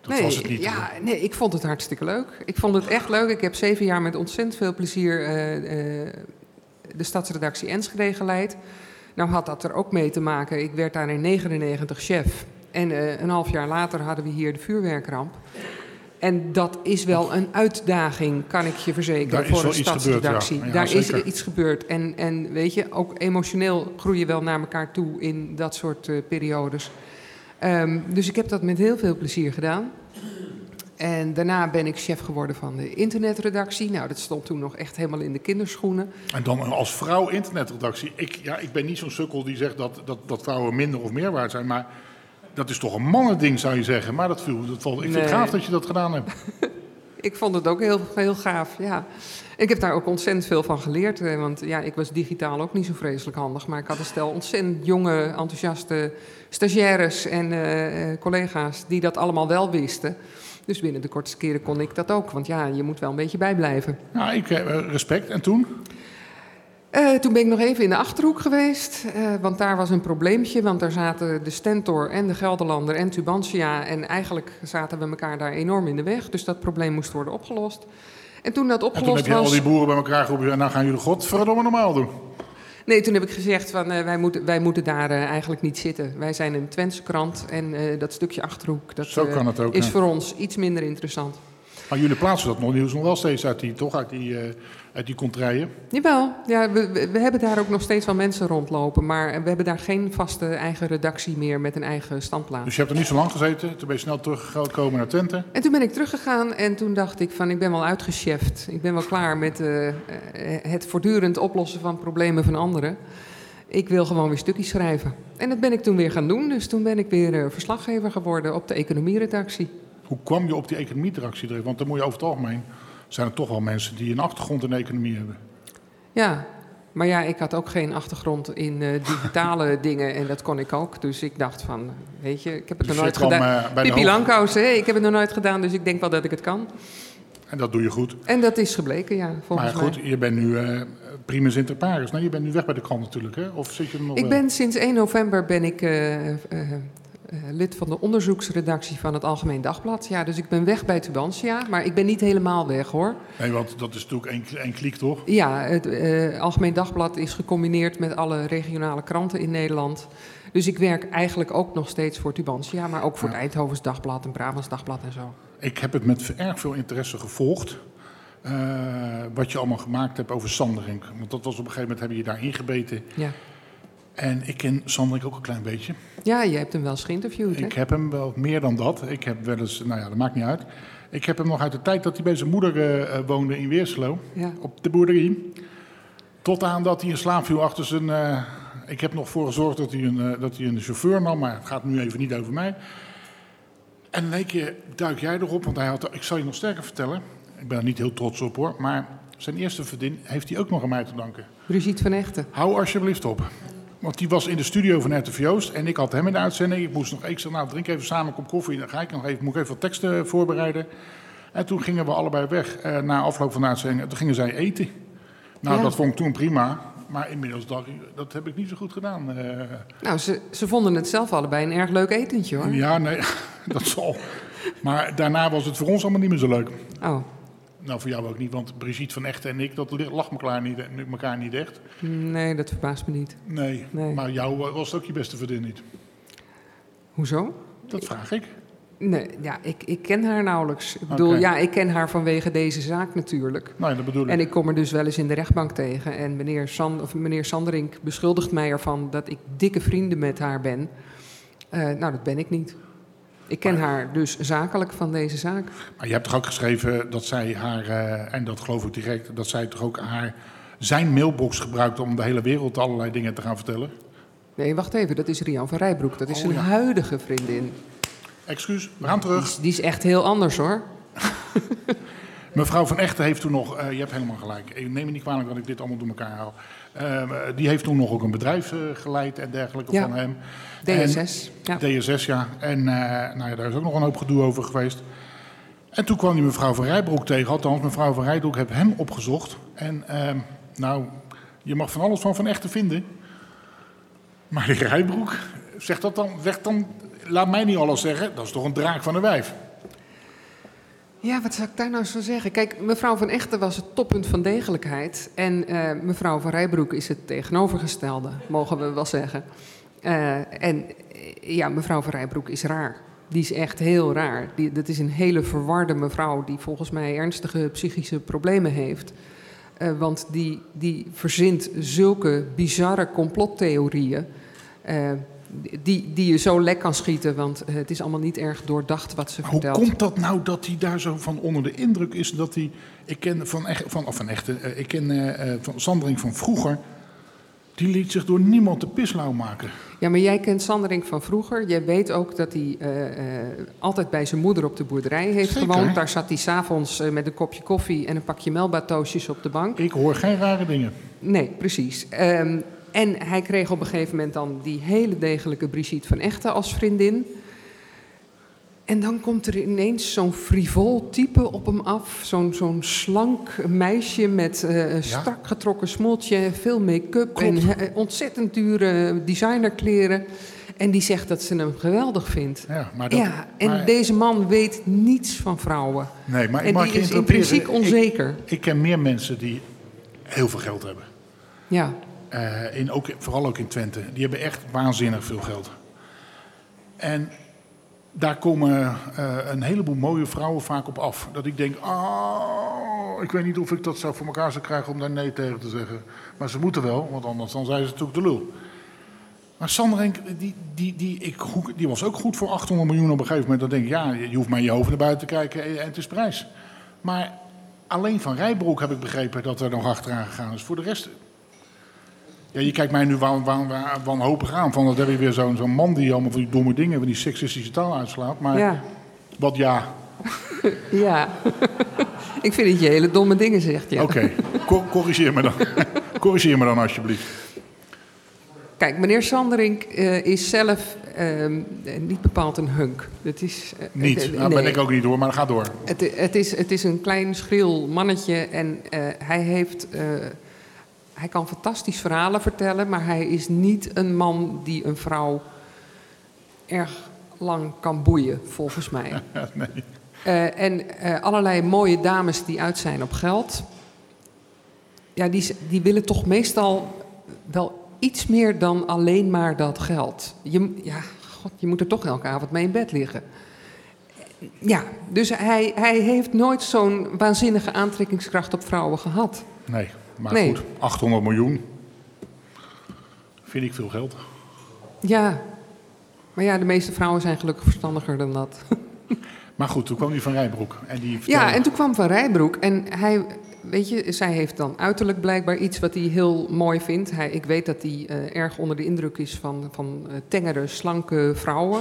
A: Dat was het niet.
D: Ja, nee, ik vond het hartstikke leuk. Ik vond het echt leuk. Ik heb zeven jaar met ontzettend veel plezier eh, eh, de stadsredactie Enschede geleid. Nou had dat er ook mee te maken. Ik werd daar in 99 chef. En eh, een half jaar later hadden we hier de vuurwerkramp. En dat is wel een uitdaging, kan ik je verzekeren, voor een stadsredactie.
A: ja. Ja,
D: Daar
A: zeker.
D: is iets gebeurd. En, en weet je, ook emotioneel groei je wel naar elkaar toe in dat soort eh, periodes. Ehm, dus ik heb dat met heel veel plezier gedaan. En daarna ben ik chef geworden van de internetredactie. Nou, dat stond toen nog echt helemaal in de kinderschoenen.
A: En dan als vrouw internetredactie. Ik, ja, ik ben niet zo'n sukkel die zegt dat, dat, dat vrouwen minder of meer waard zijn. Maar dat is toch een mannending, zou je zeggen. Maar dat viel, dat valt, ik vind het gaaf dat je dat gedaan hebt.
D: Ik vond het ook heel, heel gaaf, ja. Ik heb daar ook ontzettend veel van geleerd. eh, Want ja, ik was digitaal ook niet zo vreselijk handig. Maar ik had een stel ontzettend jonge, enthousiaste stagiaires en eh, eh, collega's... die dat allemaal wel wisten. Dus binnen de kortste keren kon ik dat ook. Want ja, je moet wel een beetje bijblijven.
A: Ja, ik heb eh, respect. En toen?
D: Eh, toen ben ik nog even in de Achterhoek geweest, eh, want daar was een probleempje. Want daar zaten de Stentor en de Gelderlander en Tubantia... en eigenlijk zaten we elkaar daar enorm in de weg. Dus dat probleem moest worden opgelost. En toen dat
A: En toen
D: opgelost
A: heb je al
D: was...
A: die boeren bij elkaar geroepen. En nou gaan jullie godverdomme normaal doen.
D: Nee, toen heb ik gezegd van eh, wij, moeten, wij moeten daar eigenlijk niet zitten. Wij zijn een Twentse krant en dat stukje Achterhoek... Dat,
A: Zo kan het ook,
D: is voor ons iets minder interessant.
A: Maar jullie plaatsen dat nog nieuws nog wel steeds uit die, toch, uit die, uit die contraien.
D: Jawel, ja, we, we, hebben daar ook nog steeds wel mensen rondlopen... maar we hebben daar geen vaste eigen redactie meer met een eigen standplaats.
A: Dus je hebt er niet zo lang gezeten. Toen ben je snel teruggekomen naar Twente.
D: En toen ben ik teruggegaan en toen dacht ik van ik ben wel uitgecheft. Ik ben wel klaar met eh, het voortdurend oplossen van problemen van anderen. Ik wil gewoon weer stukjes schrijven. En dat ben ik toen weer gaan doen. Dus toen ben ik weer eh, verslaggever geworden op de economieredactie.
A: Hoe kwam je op die economietractie erin? Want dan moet je over het algemeen... zijn er toch wel mensen die een achtergrond in de economie hebben.
D: Ja, maar ja, ik had ook geen achtergrond in eh, digitale dingen en dat kon ik ook. Dus ik dacht van, weet je, ik heb het
A: Dus
D: nog nooit gedaan.
A: eh, bij
D: Pippi Langkous, hè? ik heb het nog nooit gedaan, dus ik denk wel dat ik het kan.
A: En dat doe je goed.
D: En dat is gebleken, ja,
A: Maar
D: volgens
A: goed,
D: mij.
A: je bent nu eh primus inter pares. Nee, je bent nu weg bij de krant natuurlijk, hè? Of zit je nog
D: Ik ben sinds 1 november ben ik lid van de onderzoeksredactie van het Algemeen Dagblad. Ja, dus ik ben weg bij Tubantia, maar ik ben niet helemaal weg hoor.
A: Nee, want dat is natuurlijk één, één kliek, toch?
D: Ja, het eh, Algemeen Dagblad is gecombineerd met alle regionale kranten in Nederland. Dus ik werk eigenlijk ook nog steeds voor Tubantia, maar ook voor
A: Ja.
D: het Eindhovens Dagblad en Brabants Dagblad en zo.
A: Ik heb het met erg veel interesse gevolgd. eh, wat je allemaal gemaakt hebt over Sanderink. Want dat was op een gegeven moment, heb je je daar ingebeten.
D: Ja.
A: En ik ken Sanderink ook een klein beetje.
D: ja, je hebt hem wel eens geïnterviewd, hè?
A: Ik heb hem wel meer dan dat. Ik heb wel eens, nou ja, dat maakt niet uit. Ik heb hem nog uit de tijd dat hij bij zijn moeder eh, eh, woonde in Weerselo.
D: Ja.
A: Op de boerdery. Tot aan dat hij in slaap viel achter zijn... eh, ik heb nog voor gezorgd dat hij, een, dat hij een chauffeur nam, maar het gaat nu even niet over mij. En in één keer duik jij erop, want hij had, ik zal je nog sterker vertellen. Ik ben er niet heel trots op hoor, maar zijn eerste verdien heeft hij ook nog aan mij te danken.
D: Brigitte van Echten.
A: Hou alsjeblieft op. Want die was in de studio van RTV Joost en ik had hem in de uitzending. Ik moest nog, ik zei, nou drink even samen een kop koffie. Dan ga ik nog even, moet ik even wat teksten voorbereiden. En toen gingen we allebei weg eh, na afloop van de uitzending. En toen gingen zij eten. Nou,
D: Ja.
A: dat vond ik toen prima. Maar inmiddels dacht ik, dat heb ik niet zo goed gedaan. Eh,
D: Nou, ze, ze vonden het zelf allebei een erg leuk etentje, hoor.
A: ja, nee, dat zal. Maar daarna was het voor ons allemaal niet meer zo leuk.
D: Oh,
A: Nou, voor jou ook niet, want Brigitte van Echten en ik, dat lag elkaar niet, elkaar niet echt.
D: nee, dat verbaast me niet.
A: Nee,
D: Nee.
A: maar jou eh, was het ook je beste vriendin niet.
D: Hoezo?
A: Dat vraag ik.
D: Nee, ja, ik, ik ken haar nauwelijks. Ik bedoel, ja, ik ken haar vanwege deze zaak natuurlijk.
A: Nou, dat bedoel ik.
D: En ik kom er dus wel eens in de rechtbank tegen. En meneer, San, of meneer Sanderink beschuldigt mij ervan dat ik dikke vrienden met haar ben. Eh, nou, dat ben ik niet. Ik ken haar dus zakelijk van deze zaak.
A: Maar je hebt toch ook geschreven dat zij haar, eh, en dat geloof ik direct, dat zij toch ook haar, zijn mailbox gebruikte om de hele wereld allerlei dingen te gaan vertellen?
D: Nee, wacht even, dat is Rian van Rijbroek. Dat is
A: Oh,
D: zijn
A: ja.
D: huidige vriendin.
A: Excuus, we gaan
D: Die
A: terug.
D: is, die is echt heel anders hoor.
A: Mevrouw van Echten heeft toen nog, eh, je hebt helemaal gelijk, Ik neem me niet kwalijk dat ik dit allemaal door elkaar haal. Eh, die heeft toen nog ook een bedrijf eh, geleid en dergelijke
D: Ja.
A: van hem.
D: DSS. Ja.
A: DSS, ja. En eh, nou ja, daar is ook nog een hoop gedoe over geweest. En toen kwam die mevrouw van Rijbroek tegen. Althans, mevrouw van Rijbroek heeft hem opgezocht. En ehm, nou, je mag van alles van Van Echten vinden. Maar die Rijbroek, zegt dat dan, zegt dan, laat mij niet alles zeggen. Dat is toch een draak van een wijf.
D: Ja, wat zou ik daar nou zo zeggen? Kijk, mevrouw van Echten was het toppunt van degelijkheid. En eh, mevrouw van Rijbroek is het tegenovergestelde, mogen we wel zeggen. Eh, en eh, ja, mevrouw van Rijbroek is raar. Die is echt heel raar. Die, dat is een hele verwarde mevrouw die volgens mij ernstige psychische problemen heeft. Want die, die verzint zulke bizarre complottheorieën. Die, die je zo lek kan schieten, want eh, het is allemaal niet erg doordacht wat ze
A: Hoe
D: vertelt.
A: komt dat nou dat hij daar zo van onder de indruk is dat hij... Ik ken van, echt, van, of van echte, eh, ik ken eh, van Sandring van vroeger. Die liet zich door niemand de pislauw maken.
D: Ja, maar jij kent Sanderink van vroeger. Jij weet ook dat hij altijd bij zijn moeder op de boerderij heeft
A: Zeker.
D: gewoond. Daar zat hij s'avonds uh, met een kopje koffie en een pakje melbatoosjes op de bank.
A: Ik hoor geen rare dingen.
D: Nee, precies. Um, en hij kreeg op een gegeven moment dan die hele degelijke Brigitte van Echten als vriendin. En dan komt er ineens zo'n frivol type op hem af. Zo'n zo'n slank meisje met uh, strak getrokken smoeltje, veel make-up en uh, ontzettend dure designerkleren. En die zegt dat ze hem geweldig vindt.
A: Ja, maar dat,
D: ja en
A: maar,
D: deze man weet niets van vrouwen.
A: Nee, maar
D: en die is intrinsiek onzeker.
A: Ik, ik, ken meer mensen die heel veel geld hebben.
D: Ja.
A: Uh, in, ook, vooral ook in Twente. Die hebben echt waanzinnig veel geld. En daar komen uh, een heleboel mooie vrouwen vaak op af. Dat ik denk, oh, ik weet niet of ik dat zou voor elkaar zou krijgen om daar nee tegen te zeggen. Maar ze moeten wel, want anders dan zijn ze natuurlijk de lul. Maar Sanderink, die, die, die, ik, die was ook goed voor 800 miljoen op een gegeven moment. Dan denk ik, ja, je hoeft maar je hoofd naar buiten te kijken en het is prijs. Maar alleen van Rijbroek heb ik begrepen dat er nog achteraan gegaan is. Voor de rest Ja, je kijkt mij nu wan, wan, wan- wanhopig aan. Van dat heb je weer zo'n zo'n man die allemaal van die domme dingen, van die seksistische taal uitslaat. Maar
D: Ja,
A: wat ja,
D: ja. ik vind dat je hele domme dingen zegt. Ja.
A: oké. Cor- corrigeer me dan. corrigeer me dan alsjeblieft.
D: Kijk, meneer Sanderink eh, is zelf ehm, niet bepaald een hunk. Dat is, eh,
A: Niet.
D: eh,
A: Nou, ben ik ook niet hoor, maar ga door.
D: Het, het, is, het is een klein schril mannetje en eh, hij heeft. Hij kan fantastisch verhalen vertellen, maar hij is niet een man die een vrouw erg lang kan boeien, volgens mij.
A: nee.
D: Eh, en eh, allerlei mooie dames die uit zijn op geld. Ja, die, die willen toch meestal wel iets meer dan alleen maar dat geld. Je, ja, god, je moet er toch elke avond mee in bed liggen. Ja, dus hij, hij heeft nooit zo'n waanzinnige aantrekkingskracht op vrouwen gehad.
A: Nee, maar
D: Nee.
A: goed. 800 miljoen. Vind ik veel geld.
D: Ja, maar ja, de meeste vrouwen zijn gelukkig verstandiger dan dat.
A: Maar goed, toen kwam die van Rijbroek. En die vertelde...
D: Ja, en toen kwam Van Rijbroek en hij, weet je, zij heeft dan uiterlijk blijkbaar iets wat hij heel mooi vindt. Hij, ik weet dat hij eh, erg onder de indruk is van, van eh, tengere, slanke vrouwen.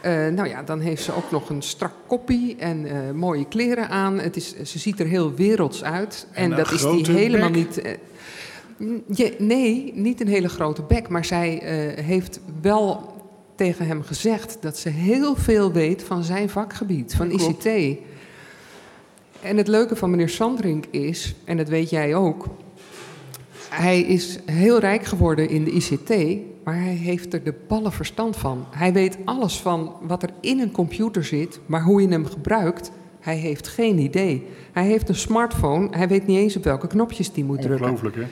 D: Eh, nou ja, dan heeft ze ook nog een strak koppie en eh, mooie kleren aan. Het is, ze ziet er heel werelds uit.
A: En
D: dat is die helemaal
A: bek.
D: niet. eh, je- nee, niet een hele grote bek. Maar zij heeft wel tegen hem gezegd dat ze heel veel weet van zijn vakgebied, van. ICT. En het leuke van meneer Sandrink is, en dat weet jij ook, hij is heel rijk geworden in de ICT, maar hij heeft er de ballen verstand van. Hij weet alles van wat er in een computer zit, maar hoe je hem gebruikt, hij heeft geen idee. Hij heeft een smartphone, hij weet niet eens op welke knopjes die moet drukken.
A: Ongelooflijk, hè?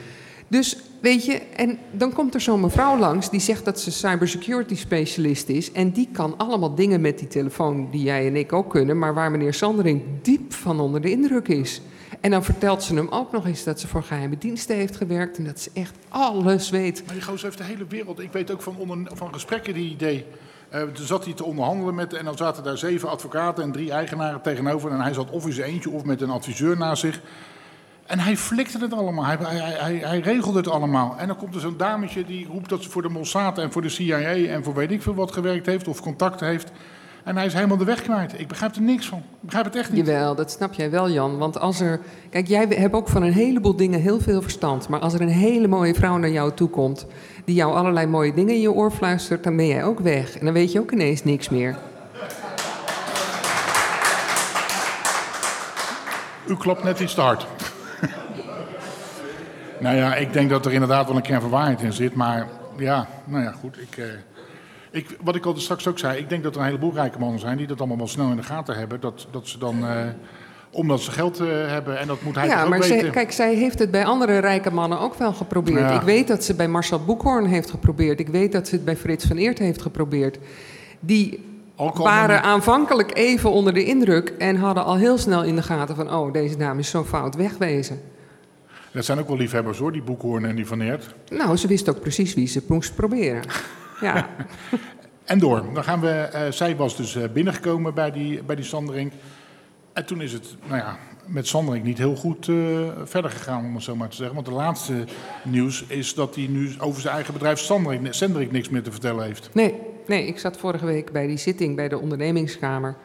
D: Dus weet je, en dan komt er zo'n mevrouw langs die zegt dat ze cybersecurity specialist is. En die kan allemaal dingen met die telefoon die jij en ik ook kunnen, maar waar meneer Sandering diep van onder de indruk is. En dan vertelt ze hem ook nog eens dat ze voor geheime diensten heeft gewerkt en dat ze echt alles weet.
A: Maar die gozer heeft de hele wereld. Ik weet ook van, onder, van gesprekken die hij deed. Eh, toen zat hij te onderhandelen met. En dan zaten daar zeven advocaten en drie eigenaren tegenover. En hij zat of in zijn eentje of met een adviseur naast zich. En hij flikte het allemaal. Hij, hij, hij, hij regelde het allemaal. En dan komt er zo'n dametje die roept dat ze voor de Mossad en voor de CIA en voor weet ik veel wat gewerkt heeft of contact heeft. En hij is helemaal de weg kwijt. Ik begrijp er niks van. Ik begrijp het echt niet.
D: Jawel, dat snap jij wel, Jan. Want als er. Kijk, jij hebt ook van een heleboel dingen heel veel verstand. Maar als er een hele mooie vrouw naar jou toe komt. die jou allerlei mooie dingen in je oor fluistert. dan ben jij ook weg. En dan weet je ook ineens niks meer.
A: U klapt net iets te hard. nou ja, ik denk dat er inderdaad wel een kern van waarheid in zit. Maar ja, nou ja, goed. Ik, eh, ik, wat ik al straks ook zei, ik denk dat er een heleboel rijke mannen zijn die dat allemaal wel snel in de gaten hebben. Dat, dat ze dan, eh, omdat ze geld eh, hebben en dat moet hij
D: ja,
A: ook
D: maar
A: weten.
D: zij, kijk, zij heeft het bij andere rijke mannen ook wel geprobeerd.
A: Ja.
D: Ik weet dat ze bij Marcel Boekhoorn heeft geprobeerd. Ik weet dat ze het bij Frits van Eert heeft geprobeerd. Die waren aanvankelijk even onder de indruk. en hadden al heel snel in de gaten van. oh, deze dame is zo fout wegwezen.
A: Dat zijn ook wel liefhebbers hoor, die Boekhoorn en die Van Eert.
D: Nou, ze wist ook precies wie ze moest proberen. Ja,
A: En door. Dan gaan we, eh, zij was dus eh, binnengekomen bij die, bij die Sanderink. En toen is het, nou ja, met Sanderink niet heel goed eh, verder gegaan, om het zo maar te zeggen. Want de laatste nieuws is dat hij nu over zijn eigen bedrijf Sanderink, Sanderink niks meer te vertellen heeft.
D: nee, nee, ik zat vorige week bij die zitting bij de ondernemingskamer.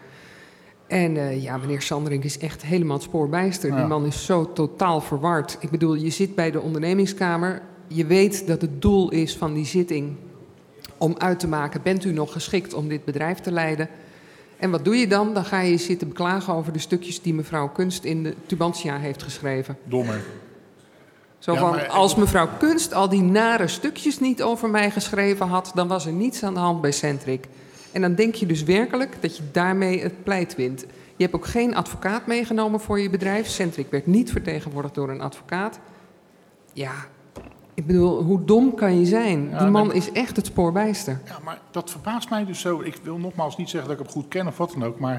D: En ja, meneer Sanderink is echt helemaal het spoorbijster.
A: Ja.
D: Die man is zo totaal verward. Ik bedoel, je zit bij de ondernemingskamer. Je weet dat het doel is van die zitting om uit te maken... bent u nog geschikt om dit bedrijf te leiden? En wat doe je dan? Dan ga je zitten beklagen over de stukjes die mevrouw Kunst in de Tubantia heeft geschreven.
A: Dommer.
D: Zo van, als mevrouw Kunst al die nare stukjes niet over mij geschreven had, dan was er niets aan de hand bij Centric. En dan denk je dus werkelijk dat je daarmee het pleit wint. Je hebt ook geen advocaat meegenomen voor je bedrijf. Centric werd niet vertegenwoordigd door een advocaat. Ja, ik bedoel, hoe dom kan je zijn?
A: Ja,
D: Die man is echt het spoorbijster.
A: Ja, maar dat verbaast mij dus zo. Ik wil nogmaals niet zeggen dat ik hem goed ken of wat dan ook, maar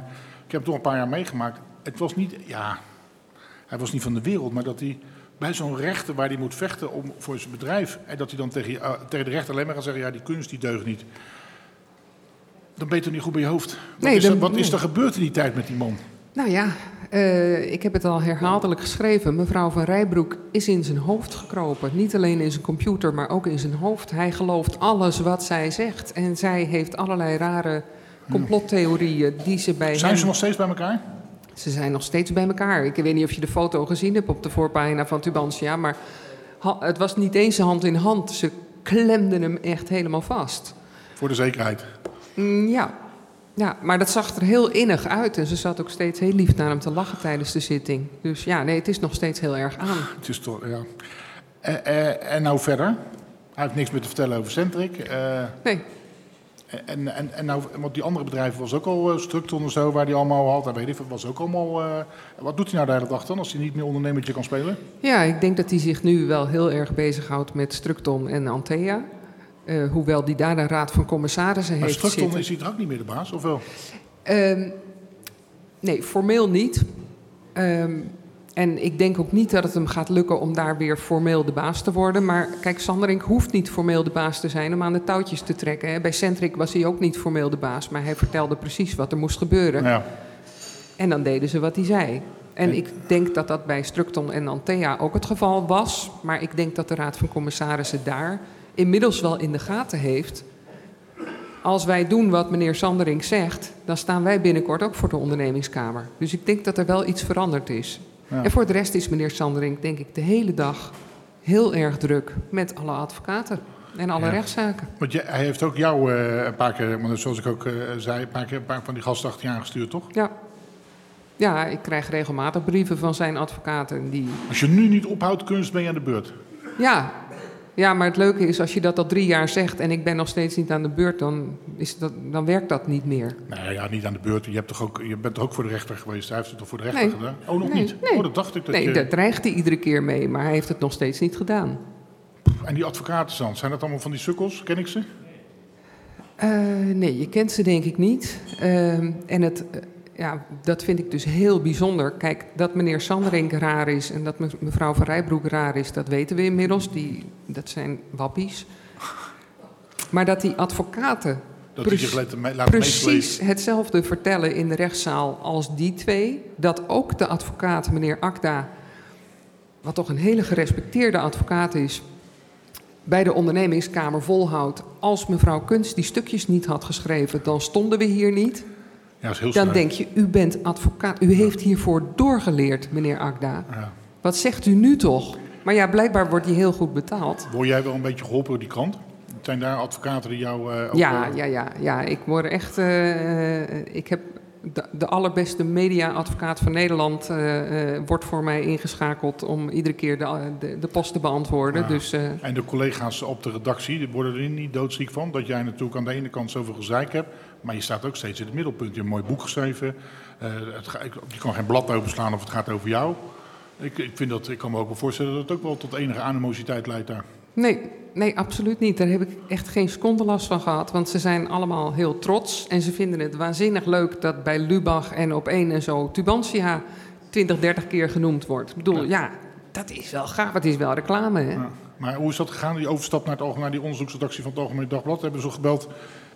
A: ik heb hem toch een paar jaar meegemaakt. Het was niet, ja, hij was niet van de wereld, maar dat hij bij zo'n rechter waar hij moet vechten om, voor zijn bedrijf, en dat hij dan tegen, eh, tegen de rechter alleen maar gaat zeggen, ja, die kunst die deugt niet. Dan ben je toch niet goed bij je hoofd? Wat,
D: Nee,
A: is, er, wat is er gebeurd in die tijd met die man?
D: Nou ja, uh, ik heb het al herhaaldelijk geschreven. Mevrouw van Rijbroek is in zijn hoofd gekropen. Niet alleen in zijn computer, maar ook in zijn hoofd. Hij gelooft alles wat zij zegt. En zij heeft allerlei rare complottheorieën die ze bij
A: Zijn
D: hem...
A: ze nog steeds bij elkaar?
D: Ze zijn nog steeds bij elkaar. Ik weet niet of je de foto gezien hebt op de voorpagina van Tubantia, maar het was niet eens hand in hand. Ze klemden hem echt helemaal vast.
A: Voor de zekerheid?
D: Mm, ja. Ja, maar dat zag er heel innig uit. En ze zat ook steeds heel lief naar hem te lachen tijdens de zitting. Dus ja, nee, het is nog steeds heel erg aan.
A: Het is toch, ja. En, eh, en, en nou verder? Hij heeft niks meer te vertellen over Centric. Uh,
D: nee.
A: En, en, en nou, want die andere bedrijven was ook al uh, Structon en zo, waar hij allemaal had. En weet ik, was ook allemaal. Uh, wat doet hij nou de hele dag dan als hij niet meer ondernemertje kan spelen?
D: Ja, ik denk dat hij zich nu wel heel erg bezighoudt met Structon en Antea. Uh, hoewel die daar een raad van commissarissen
A: maar
D: heeft
A: Structon
D: zitten.
A: is hij er ook niet meer de baas, of wel?
D: Um, nee, formeel niet. Um, en ik denk ook niet dat het hem gaat lukken om daar weer formeel de baas te worden. Maar kijk, Sanderink hoeft niet formeel de baas te zijn om aan de touwtjes te trekken. Bij Centric was hij ook niet formeel de baas, maar hij vertelde precies wat er moest gebeuren.
A: Ja.
D: En dan deden ze wat hij zei. En ik denk dat dat bij Structon en Antea ook het geval was. Maar ik denk dat de Raad van Commissarissen daar inmiddels wel in de gaten heeft. Als wij doen wat meneer Sanderink zegt, dan staan wij binnenkort ook voor de ondernemingskamer. Dus ik denk dat er wel iets veranderd is. Ja. En voor de rest is meneer Sanderink, denk ik, de hele dag heel erg druk met alle advocaten en alle ja. rechtszaken.
A: Want je, hij heeft ook jou uh, een paar keer, zoals ik ook uh, zei, een paar, keer, een paar van die gasten achter je aangestuurd, toch?
D: Ja. Ja, ik krijg regelmatig brieven van zijn advocaten. Die...
A: Als je nu niet ophoudt kunst, ben je aan de beurt.
D: Ja, ja, maar het leuke is, als je dat al drie jaar zegt en ik ben nog steeds niet aan de beurt, dan, is dat, dan werkt dat niet meer.
A: Nou ja, niet aan de beurt. Je, hebt toch ook, je bent toch ook voor de rechter geweest? Hij heeft het toch voor de rechter
D: nee.
A: gedaan? Oh, nog
D: nee,
A: niet?
D: Nee.
A: Oh, dat dacht ik. Dat
D: nee,
A: je...
D: daar dreigt hij iedere keer mee, maar hij heeft het nog steeds niet gedaan.
A: En die advocaten dan, zijn dat allemaal van die sukkels? Ken ik ze?
D: Uh, nee, je kent ze denk ik niet. Uh, en het, ja, dat vind ik dus heel bijzonder. Kijk, dat meneer Sanderink raar is en dat mevrouw van Rijbroek raar is, dat weten we inmiddels. Die, dat zijn wappies. Maar dat die advocaten
A: dat die zich laten,
D: precies hetzelfde vertellen in de rechtszaal als die twee. Dat ook de advocaat, meneer Akda, wat toch een hele gerespecteerde advocaat is, bij de ondernemingskamer volhoudt. Als mevrouw Kunst die stukjes niet had geschreven, dan stonden we hier niet.
A: Ja, is heel
D: dan denk je, u bent advocaat. U heeft hiervoor doorgeleerd, meneer Akda.
A: Ja.
D: Wat zegt u nu toch? Maar ja, blijkbaar wordt hij heel goed betaald.
A: Word jij wel een beetje geholpen door die krant? Zijn daar advocaten die jou... Uh, ook,
D: Ja,
A: uh,
D: ja, ja, ja. Ik word echt... uh, ik heb de, de, allerbeste media-advocaat van Nederland uh, wordt voor mij ingeschakeld om iedere keer de, de, de post te beantwoorden.
A: Ja.
D: Dus, uh,
A: en de collega's op de redactie, die worden er niet doodziek van. Dat jij natuurlijk aan de ene kant zoveel gezeik hebt, maar je staat ook steeds in het middelpunt. Je hebt een mooi boek geschreven. Uh, het, je kan geen blad openslaan of het gaat over jou. Ik, ik, vind dat, ik kan me ook wel voorstellen dat het ook wel tot enige animositeit leidt daar.
D: Nee, nee, absoluut niet. Daar heb ik echt geen seconde last van gehad. Want ze zijn allemaal heel trots. En ze vinden het waanzinnig leuk dat bij Lubach en op één en zo Tubantia 20, 30 keer genoemd wordt. Ik bedoel, ja, ja dat is wel gaaf. Het is wel reclame, hè?
A: Ja. Maar hoe is dat gegaan, die overstap naar, het, naar die onderzoeksredactie van het Algemeen Dagblad? Hebben ze gebeld.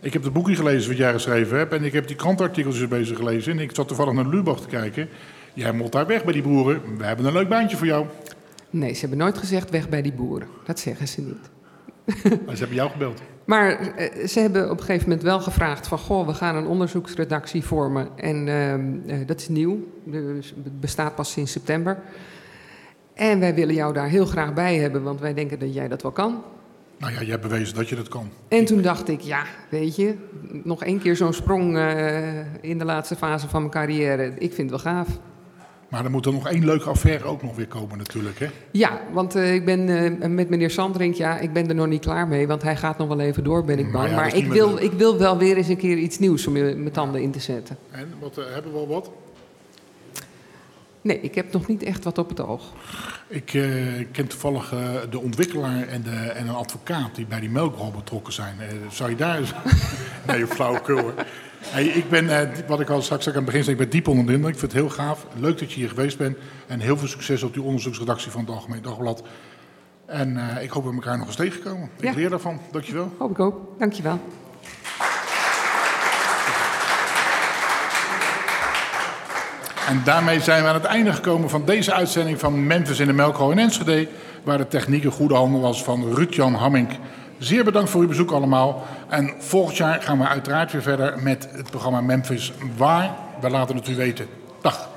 A: Ik heb het boekje gelezen wat jij geschreven hebt. En ik heb die krantartikeltjes bezig gelezen. En ik zat toevallig naar Lubach te kijken. Jij moet daar weg bij die boeren. We hebben een leuk baantje voor jou.
D: Nee, ze hebben nooit gezegd weg bij die boeren. Dat zeggen ze niet.
A: Maar ze hebben jou gebeld.
D: Maar uh, ze hebben op een gegeven moment wel gevraagd van... goh, we gaan een onderzoeksredactie vormen. En uh, uh, dat is nieuw. Dus het bestaat pas sinds september. En wij willen jou daar heel graag bij hebben... want wij denken dat jij dat wel kan.
A: Nou ja, je hebt bewezen dat je dat kan.
D: En toen dacht ik, ja, weet je... nog één keer zo'n sprong in de laatste fase van mijn carrière. Ik vind het wel gaaf.
A: Maar er moet er nog één leuke affaire ook nog weer komen natuurlijk, hè?
D: Ja, want uh, ik ben uh, met meneer Sandrink, ja, ik ben er nog niet klaar mee. Want hij gaat nog wel even door, ben ik bang.
A: ja,
D: maar ik wil, ik wil wel weer eens een keer iets nieuws om mijn tanden in te zetten.
A: En, wat, hebben we al wat?
D: Nee, ik heb nog niet echt wat op het oog.
A: Ik ken toevallig de ontwikkelaar en, de, en een advocaat die bij die melkrol betrokken zijn. zou je daar... nee, flauwekul hoor. Hey, ik ben, wat ik al straks aan het begin zei, ik ben diep onder de indruk. Ik vind het heel gaaf. Leuk dat je hier geweest bent. En heel veel succes op die onderzoeksredactie van het Algemeen Dagblad. En ik hoop dat we elkaar nog eens tegenkomen.
D: Ja.
A: Ik leer daarvan. Dankjewel.
D: Hoop ik ook. Dankjewel.
A: En daarmee zijn we aan het einde gekomen van deze uitzending van Memphis in de Melkro in Enschede. Waar de techniek in goede handen was van Ruud-Jan. Zeer bedankt voor uw bezoek allemaal. En volgend jaar gaan we uiteraard weer verder met het programma Memphis Waar. We laten het u weten. Dag.